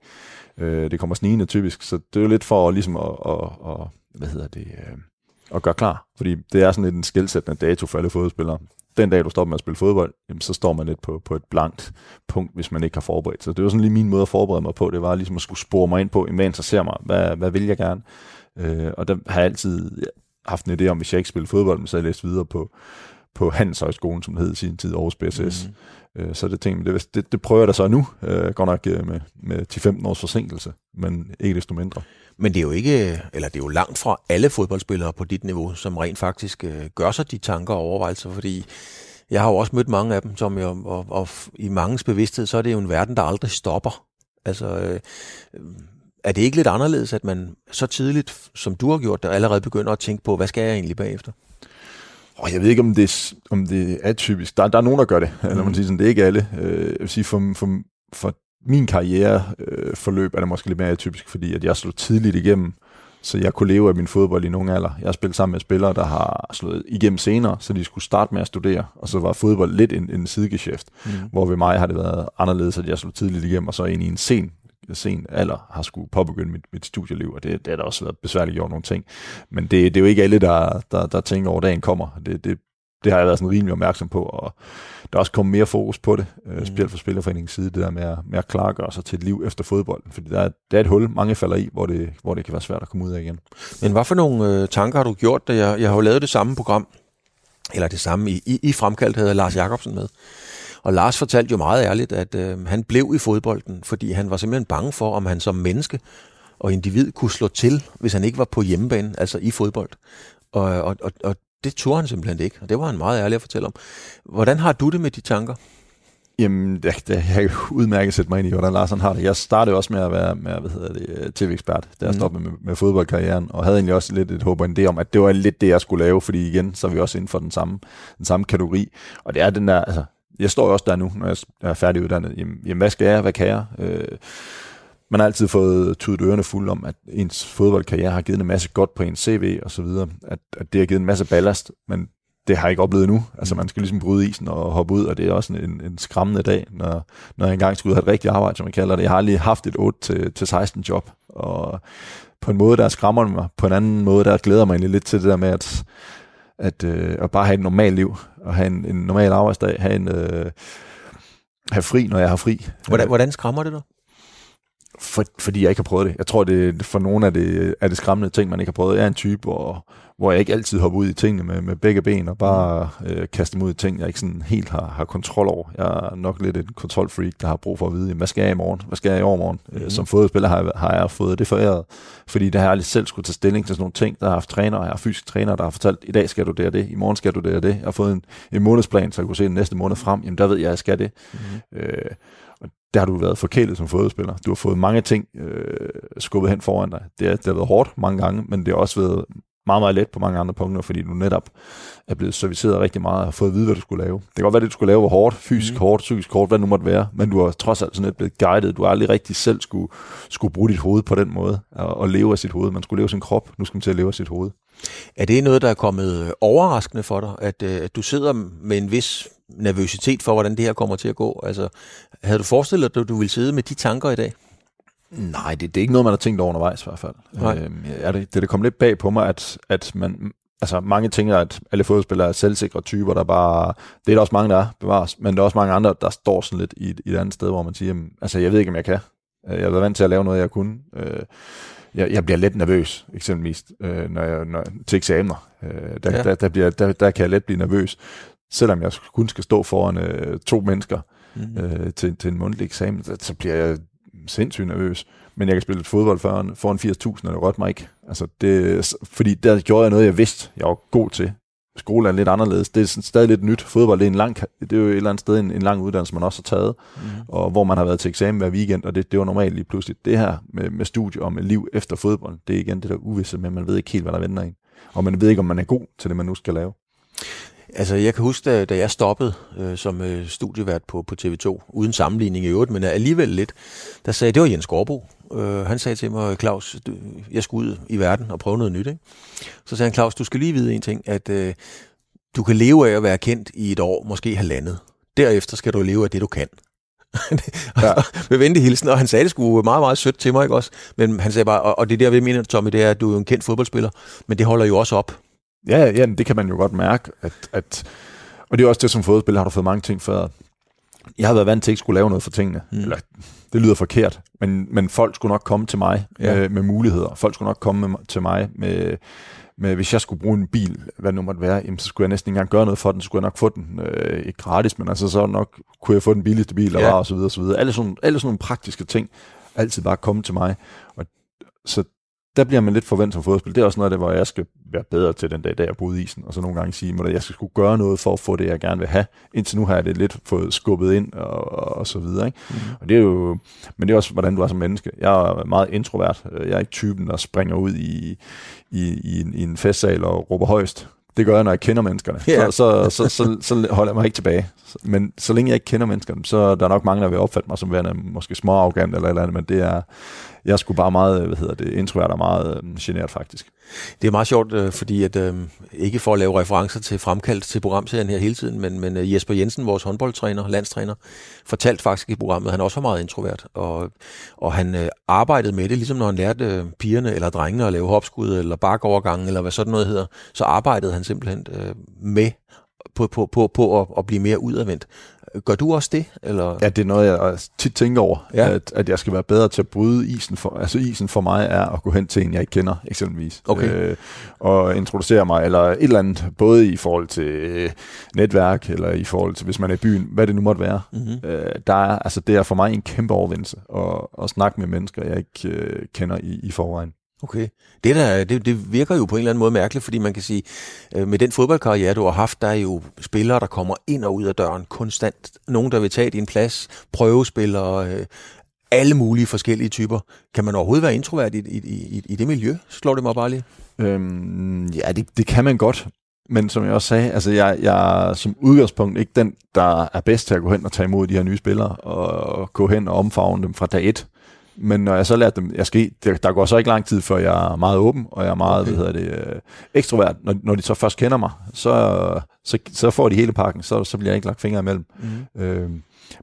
Øh, det kommer snigende typisk, så det er jo lidt for ligesom at, at, at hvad hedder det, øh, og gør klar. Fordi det er sådan lidt en skældsættende dato for alle fodboldspillere. den dag, du stopper med at spille fodbold, jamen, så står man lidt på, på et blankt punkt, hvis man ikke har forberedt sig. Det var sådan lige min måde at forberede mig på. Det var ligesom at skulle spore mig ind på, hvad interesserer mig, hvad, hvad vil jeg gerne? Øh, og der har jeg altid haft en idé om, hvis jeg ikke spiller fodbold, så jeg læst videre på, på Handelshøjskolen, som det hed i sin tid, Aarhus BSS. Mm. Øh, så det tænkte det, det, det prøver jeg da så nu, øh, godt nok øh, med, med 10-15 års forsinkelse, men ikke desto mindre. Men det er jo ikke, eller det er jo langt fra alle fodboldspillere på dit niveau, som rent faktisk øh, gør sig de tanker og overvejelser, fordi jeg har jo også mødt mange af dem, som jo, og, og i mangens bevidsthed, så er det jo en verden, der aldrig stopper. Altså, øh, er det ikke lidt anderledes, at man så tidligt, som du har gjort, der allerede begynder at tænke på, hvad skal jeg egentlig bagefter? Oh, jeg ved ikke, om det, om det er typisk. Der, der er nogen, der gør det. Mm. Eller man siger sådan, det er ikke alle. Øh, jeg vil sige, for, for, for min karriereforløb øh, forløb er det måske lidt mere atypisk, fordi at jeg slog tidligt igennem, så jeg kunne leve af min fodbold i nogle alder. Jeg har spillet sammen med spillere, der har slået igennem senere, så de skulle starte med at studere, og så var fodbold lidt en, en sidegeschæft, mm. hvor ved mig har det været anderledes, at jeg slog tidligt igennem, og så ind i en sen sen alder har skulle påbegynde mit, mit studieliv, og det, det har da også været besværligt gjort nogle ting. Men det, det er jo ikke alle, der, der, der tænker over, dagen kommer. Det, det, det har jeg været sådan rimelig opmærksom på, og der er også kommet mere fokus på det, øh, mm. specielt fra Spillerforeningens side, det der med at, med at klargøre sig til et liv efter fodbolden, fordi der er, der er et hul, mange falder i, hvor det, hvor det kan være svært at komme ud af igen. Men hvad for nogle øh, tanker har du gjort, da jeg, jeg har jo lavet det samme program, eller det samme i, i, i fremkaldt havde Lars Jakobsen med, og Lars fortalte jo meget ærligt, at øh, han blev i fodbolden, fordi han var simpelthen bange for, om han som menneske og individ kunne slå til, hvis han ikke var på hjemmebane, altså i fodbold. Og, og, og, og det turde han simpelthen ikke, og det var han meget ærlig at fortælle om. Hvordan har du det med de tanker? Jamen, det, jeg kan udmærket sætte mig ind i, hvordan Larsen har det. Jeg startede også med at være med, hvad hedder det, tv-ekspert, da jeg mm. stoppede med, med fodboldkarrieren, og havde egentlig også lidt et håb og en idé om, at det var lidt det, jeg skulle lave, fordi igen, så er vi også inden for den samme, den samme kategori. Og det er den der, altså, jeg står også der nu, når jeg er færdiguddannet. Jamen, jamen hvad skal jeg? Hvad kan jeg? Øh, man har altid fået tudet ørerne fuld om, at ens fodboldkarriere har givet en masse godt på ens CV og så videre. At, at det har givet en masse ballast, men det har jeg ikke oplevet nu. Altså man skal ligesom bryde isen og hoppe ud, og det er også en, en skræmmende dag, når, når jeg engang skal ud og have et rigtigt arbejde, som man kalder det. Jeg har lige haft et 8-16 job, og på en måde, der skræmmer mig. På en anden måde, der glæder mig lidt til det der med, at at, øh, at bare have et normalt liv, og have en, en normal arbejdsdag, have, en, øh, have fri, når jeg har fri. Hvordan, hvordan skræmmer det dig? For, fordi jeg ikke har prøvet det. Jeg tror, det for nogle af det, er det skræmmende ting, man ikke har prøvet. Jeg er en type, hvor, hvor jeg ikke altid hopper ud i tingene med, med begge ben, og bare øh, kaster mig ud i ting, jeg ikke sådan helt har, har kontrol over. Jeg er nok lidt en kontrolfreak, der har brug for at vide, hvad skal jeg i morgen? Hvad skal jeg i overmorgen? Mm-hmm. Som fodboldspiller har, har jeg fået det foræret, fordi der har jeg aldrig selv skulle tage stilling til sådan nogle ting. Der har haft træner, jeg har fysisk træner, der har fortalt, i dag skal du det og det, i morgen skal du det og det. Jeg har fået en, en månedsplan, så jeg kunne se den næste måned frem. Jamen der ved jeg, at jeg skal det. Mm-hmm. Øh, og der har du været forkælet som fodboldspiller. Du har fået mange ting øh, skubbet hen foran dig. Det, er, det har været hårdt mange gange, men det har også været meget, meget let på mange andre punkter, fordi du netop er blevet serviceret rigtig meget og har fået at vide, hvad du skulle lave. Det kan godt være, det du skulle lave var hårdt, fysisk mm. hårdt, psykisk hårdt, hvad det nu måtte være, men du har trods alt sådan lidt blevet guidet. Du har aldrig rigtig selv skulle, skulle bruge dit hoved på den måde og, og leve af sit hoved. Man skulle leve sin krop, nu skal man til at leve af sit hoved. Er det noget, der er kommet overraskende for dig, at, øh, at du sidder med en vis nervøsitet for, hvordan det her kommer til at gå? Altså, havde du forestillet dig, at du ville sidde med de tanker i dag? Nej, det, det er ikke noget, man har tænkt over undervejs i hvert fald. Nej. Øhm, er det, det, det kom lidt bag på mig, at, at man, altså mange tænker, at alle fodboldspillere er selvsikre typer, der bare, det er der også mange, der er, bevares, men der er også mange andre, der står sådan lidt i, i et andet sted, hvor man siger, jamen, altså jeg ved ikke, om jeg kan. Jeg har været vant til at lave noget, jeg kunne. Øh, jeg, jeg bliver let nervøs, eksempelvis, øh, når jeg, når, til eksamener. Øh, der, ja. der, der, bliver, der, der kan jeg let blive nervøs, selvom jeg kun skal stå foran øh, to mennesker mm. øh, til, til en mundtlig eksamen, så, så bliver jeg sindssygt nervøs. Men jeg kan spille fodbold foran, foran 80.000, og det rørte mig ikke. Altså det, fordi der gjorde jeg noget, jeg vidste, jeg var god til. Skole er lidt anderledes. Det er stadig lidt nyt. Fodbold det er, en lang, det er jo et eller andet sted en, en lang uddannelse, man også har taget, mm. og hvor man har været til eksamen hver weekend, og det, det var normalt lige pludselig. Det her med, med studie og med liv efter fodbold, det er igen det der uvisse med, man ved ikke helt, hvad der venter en. Og man ved ikke, om man er god til det, man nu skal lave. Altså, jeg kan huske, da, da jeg stoppede øh, som øh, studievært på, på TV2, uden sammenligning i øvrigt, men alligevel lidt, der sagde, det var Jens Gårdbo. Øh, han sagde til mig, Claus, du, jeg skulle ud i verden og prøve noget nyt. Ikke? Så sagde han, Claus, du skal lige vide en ting, at øh, du kan leve af at være kendt i et år, måske halvandet. Derefter skal du leve af det, du kan. ja. med venlig hilsen, og han sagde det sgu meget, meget sødt til mig, ikke også? Men han sagde bare, og, og det der, vi mener, Tommy, det er, at du er en kendt fodboldspiller, men det holder jo også op. Ja, ja, det kan man jo godt mærke, at, at Og det er også det, som fodboldspiller har du fået mange ting før. Jeg har været vant til at ikke skulle lave noget for tingene. Mm. Eller, det lyder forkert, men, men folk skulle nok komme til mig ja. med, med muligheder. Folk skulle nok komme med, til mig med, med, hvis jeg skulle bruge en bil, hvad nu måtte være, jamen, så skulle jeg næsten ikke engang gøre noget for den, så skulle jeg nok få den, øh, ikke gratis, men altså så nok kunne jeg få den billigste bil, der ja. var, og så videre, og så videre. Alle sådan, alle sådan nogle praktiske ting, altid bare komme til mig. Og, så der bliver man lidt forventet som fodboldspiller. Det er også noget af det, hvor jeg skal være bedre til den dag, da jeg boede isen, og så nogle gange sige, at jeg skal skulle gøre noget for at få det, jeg gerne vil have. Indtil nu har jeg det lidt fået skubbet ind, og, og så videre. Ikke? Mm. Og det er jo, men det er også, hvordan du er som menneske. Jeg er meget introvert. Jeg er ikke typen, der springer ud i, i, i, en, i en festsal og råber højst. Det gør jeg, når jeg kender menneskerne. Yeah. Så, så, så, så, så holder jeg mig ikke tilbage. Men så længe jeg ikke kender menneskerne, så er der nok mange, der vil opfatte mig som værende måske små arrogant eller eller andet, men det er, jeg skulle bare meget, øh, hvad hedder det, introvert og meget øh, generet faktisk. Det er meget sjovt, øh, fordi at, øh, ikke for at lave referencer til fremkaldt til programserien her hele tiden, men, men øh, Jesper Jensen, vores håndboldtræner, landstræner, fortalte faktisk i programmet, at han også var meget introvert, og, og han øh, arbejdede med det, ligesom når han lærte øh, pigerne eller drengene at lave hopskud eller bakovergange eller hvad sådan noget hedder, så arbejdede han simpelthen øh, med på, på, på, på at, at blive mere udadvendt. Gør du også det? Eller? Ja, det er noget, jeg tit tænker over, ja. at, at jeg skal være bedre til at bryde isen. For, altså isen for mig er at gå hen til en, jeg ikke kender, eksempelvis. Okay. Øh, og introducere mig, eller et eller andet, både i forhold til øh, netværk, eller i forhold til, hvis man er i byen, hvad det nu måtte være. Mm-hmm. Øh, der er, altså, det er for mig en kæmpe overvindelse at, at snakke med mennesker, jeg ikke øh, kender i, i forvejen. Okay. Det, der, det, det virker jo på en eller anden måde mærkeligt, fordi man kan sige, øh, med den fodboldkarriere, du har haft, der er jo spillere, der kommer ind og ud af døren konstant. Nogen, der vil tage din plads, prøvespillere, øh, alle mulige forskellige typer. Kan man overhovedet være introvert i, i, i, i det miljø? Slår det mig bare lige. Øhm, ja, det, det kan man godt. Men som jeg også sagde, altså jeg, jeg er som udgangspunkt ikke den, der er bedst til at gå hen og tage imod de her nye spillere, og gå hen og omfavne dem fra dag et. Men når jeg så lærte dem, jeg skal, der, der går så ikke lang tid, før jeg er meget åben, og jeg er meget, okay. hvad hedder det, øh, ekstrovert. Når, når de så først kender mig, så, så, så får de hele pakken, så, så bliver jeg ikke lagt fingre imellem. Mm. Øh,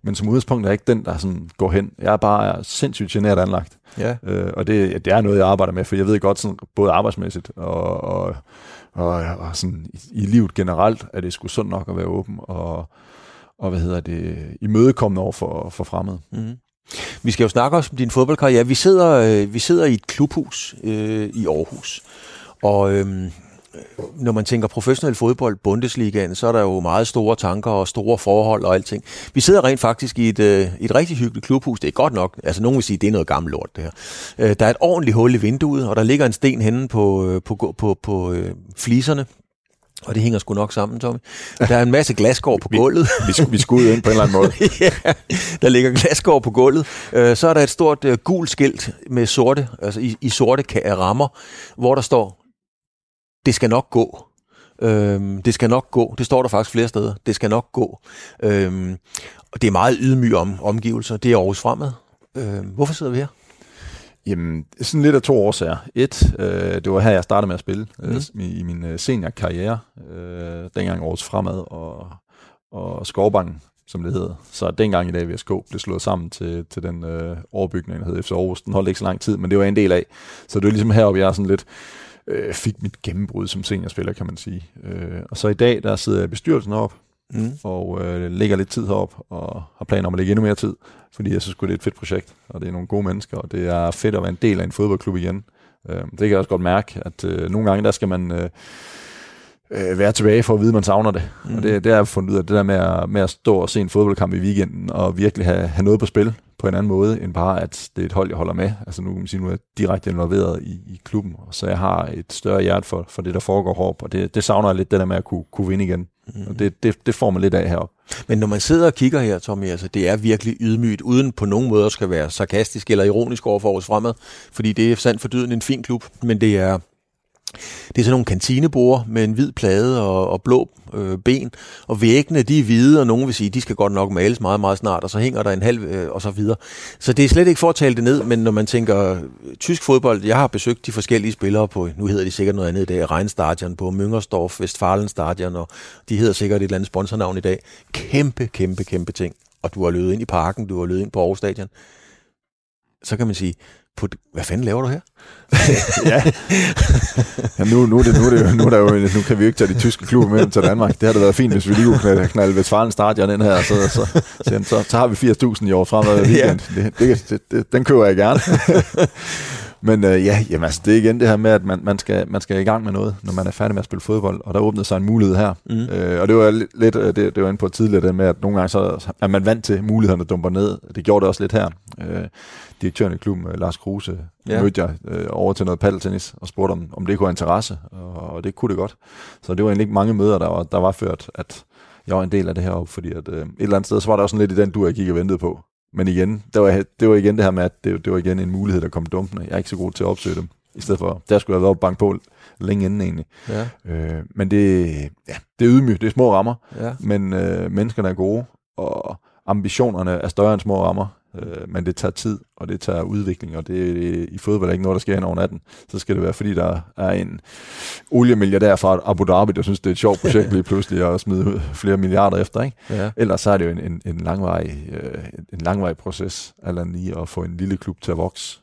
men som udgangspunkt er jeg ikke den, der sådan går hen. Jeg er bare sindssygt generet anlagt. Ja. Øh, og det, det er noget, jeg arbejder med, for jeg ved godt, sådan, både arbejdsmæssigt og, og, og, og sådan, i, i livet generelt, at det skulle sundt nok at være åben og, og hvad hedder det, imødekommende over for, for fremmede. Mm. Vi skal jo snakke også om din fodboldkarriere. Vi sidder, øh, vi sidder i et klubhus øh, i Aarhus, og øh, når man tænker professionel fodbold, Bundesligaen, så er der jo meget store tanker og store forhold og alting. Vi sidder rent faktisk i et, øh, et rigtig hyggeligt klubhus. Det er godt nok. Altså nogen vil sige, det er noget gammelt lort, det her. Øh, der er et ordentligt hul i vinduet, og der ligger en sten henne på, øh, på, på, på, på øh, fliserne. Og det hænger sgu nok sammen, Tommy. Der er en masse glasgård på gulvet. vi, vi, vi skulle ind på en eller anden måde. ja, der ligger glasgård på gulvet. Øh, så er der et stort uh, gult skilt med sorte, altså i, i sorte rammer, hvor der står, det skal nok gå. Øhm, det skal nok gå. Det står der faktisk flere steder. Det skal nok gå. Øhm, og det er meget ydmyge om, omgivelser. Det er Aarhus Fremad. Øhm, hvorfor sidder vi her? Jamen, sådan lidt af to årsager. Et, øh, det var her, jeg startede med at spille øh, mm. i, i min øh, seniorkarriere, øh, dengang årets fremad, og, og Skovbanken, som det hedder. Så dengang i dag VSK blev slået sammen til, til den øh, overbygning, der hedder FC Aarhus. Den holdt ikke så lang tid, men det var en del af. Så det var ligesom heroppe, jeg sådan lidt øh, fik mit gennembrud som seniorspiller, kan man sige. Øh, og så i dag, der sidder jeg i bestyrelsen op, mm. og øh, lægger lidt tid herop, og har planer om at lægge endnu mere tid, fordi jeg synes det er et fedt projekt, og det er nogle gode mennesker, og det er fedt at være en del af en fodboldklub igen. Øh, det kan jeg også godt mærke, at øh, nogle gange, der skal man... Øh, øh, være tilbage for at vide, at man savner det. Mm. Og det, det har jeg fundet ud af, det der med at, med at stå og se en fodboldkamp i weekenden, og virkelig have, have noget på spil på en anden måde, end bare, at det er et hold, jeg holder med. Altså nu kan man sige, nu er jeg direkte involveret i, i klubben, så jeg har et større hjerte for, for det, der foregår hårdt, og det, det savner jeg lidt, det der med at kunne, kunne vinde igen. Mm. Og det, det, det får man lidt af heroppe. Men når man sidder og kigger her, Tommy, altså det er virkelig ydmygt, uden på nogen måde at skal være sarkastisk eller ironisk over for os fremad, fordi det er sandt for dyden en fin klub, men det er det er sådan nogle kantinebord med en hvid plade og, og blå øh, ben, og væggene de er hvide, og nogen vil sige, de skal godt nok males meget, meget snart, og så hænger der en halv, øh, og så videre. Så det er slet ikke for at tale det ned, men når man tænker øh, tysk fodbold, jeg har besøgt de forskellige spillere på, nu hedder de sikkert noget andet i dag, Rheinstadion på Müngersdorf, Westfalenstadion, og de hedder sikkert et eller andet sponsornavn i dag. Kæmpe, kæmpe, kæmpe ting. Og du har løbet ind i parken, du har løbet ind på Aarhus Stadion. Så kan man sige, på, hvad fanden laver du her? ja. ja nu, nu, det, nu, det, nu, er der jo, nu kan vi jo ikke tage de tyske klubber med til Danmark. Det har da været fint, hvis vi lige kunne knalde, knalde Vestfalen stadion ind her, så, så, så, så, så har vi 80.000 i år fremad weekend. Ja. Det, det, det, det, den køber jeg gerne. Men øh, ja, jamen, altså, det er igen det her med, at man, man, skal, man skal i gang med noget, når man er færdig med at spille fodbold, og der åbnede sig en mulighed her. Mm. Øh, og det var lidt, øh, det, det var inde på tidligere, det med, at nogle gange så er man vant til, at mulighederne dumper ned. Det gjorde det også lidt her. Øh, direktøren i klubben, øh, Lars Kruse, ja. mødte jeg øh, over til noget paddeltennis og spurgte, om, om det kunne have interesse, og, og det kunne det godt. Så det var egentlig ikke mange møder, der var, der var ført, at jeg var en del af det her, fordi at, øh, et eller andet sted, så var der også sådan lidt i den du, jeg gik og ventede på. Men igen, det var, det var igen det her med, at det, det var igen en mulighed, der kom dumpende. Jeg er ikke så god til at opsøge dem. I stedet for, der skulle jeg have været bank på længe inden egentlig. Ja. Øh, men det, ja, det er ydmygt, det er små rammer, ja. men øh, menneskerne er gode, og ambitionerne er større end små rammer. Øh, men det tager tid, og det tager udvikling, og det i fodbold er ikke noget, der sker hen over natten. Så skal det være, fordi der er en oliemilliardær fra Abu Dhabi, der synes, det er et sjovt projekt lige pludselig at smide flere milliarder efter. Ikke? Ja. Ellers så er det jo en, en, en, langvarig, øh, en langvarig proces, eller lige at få en lille klub til at vokse.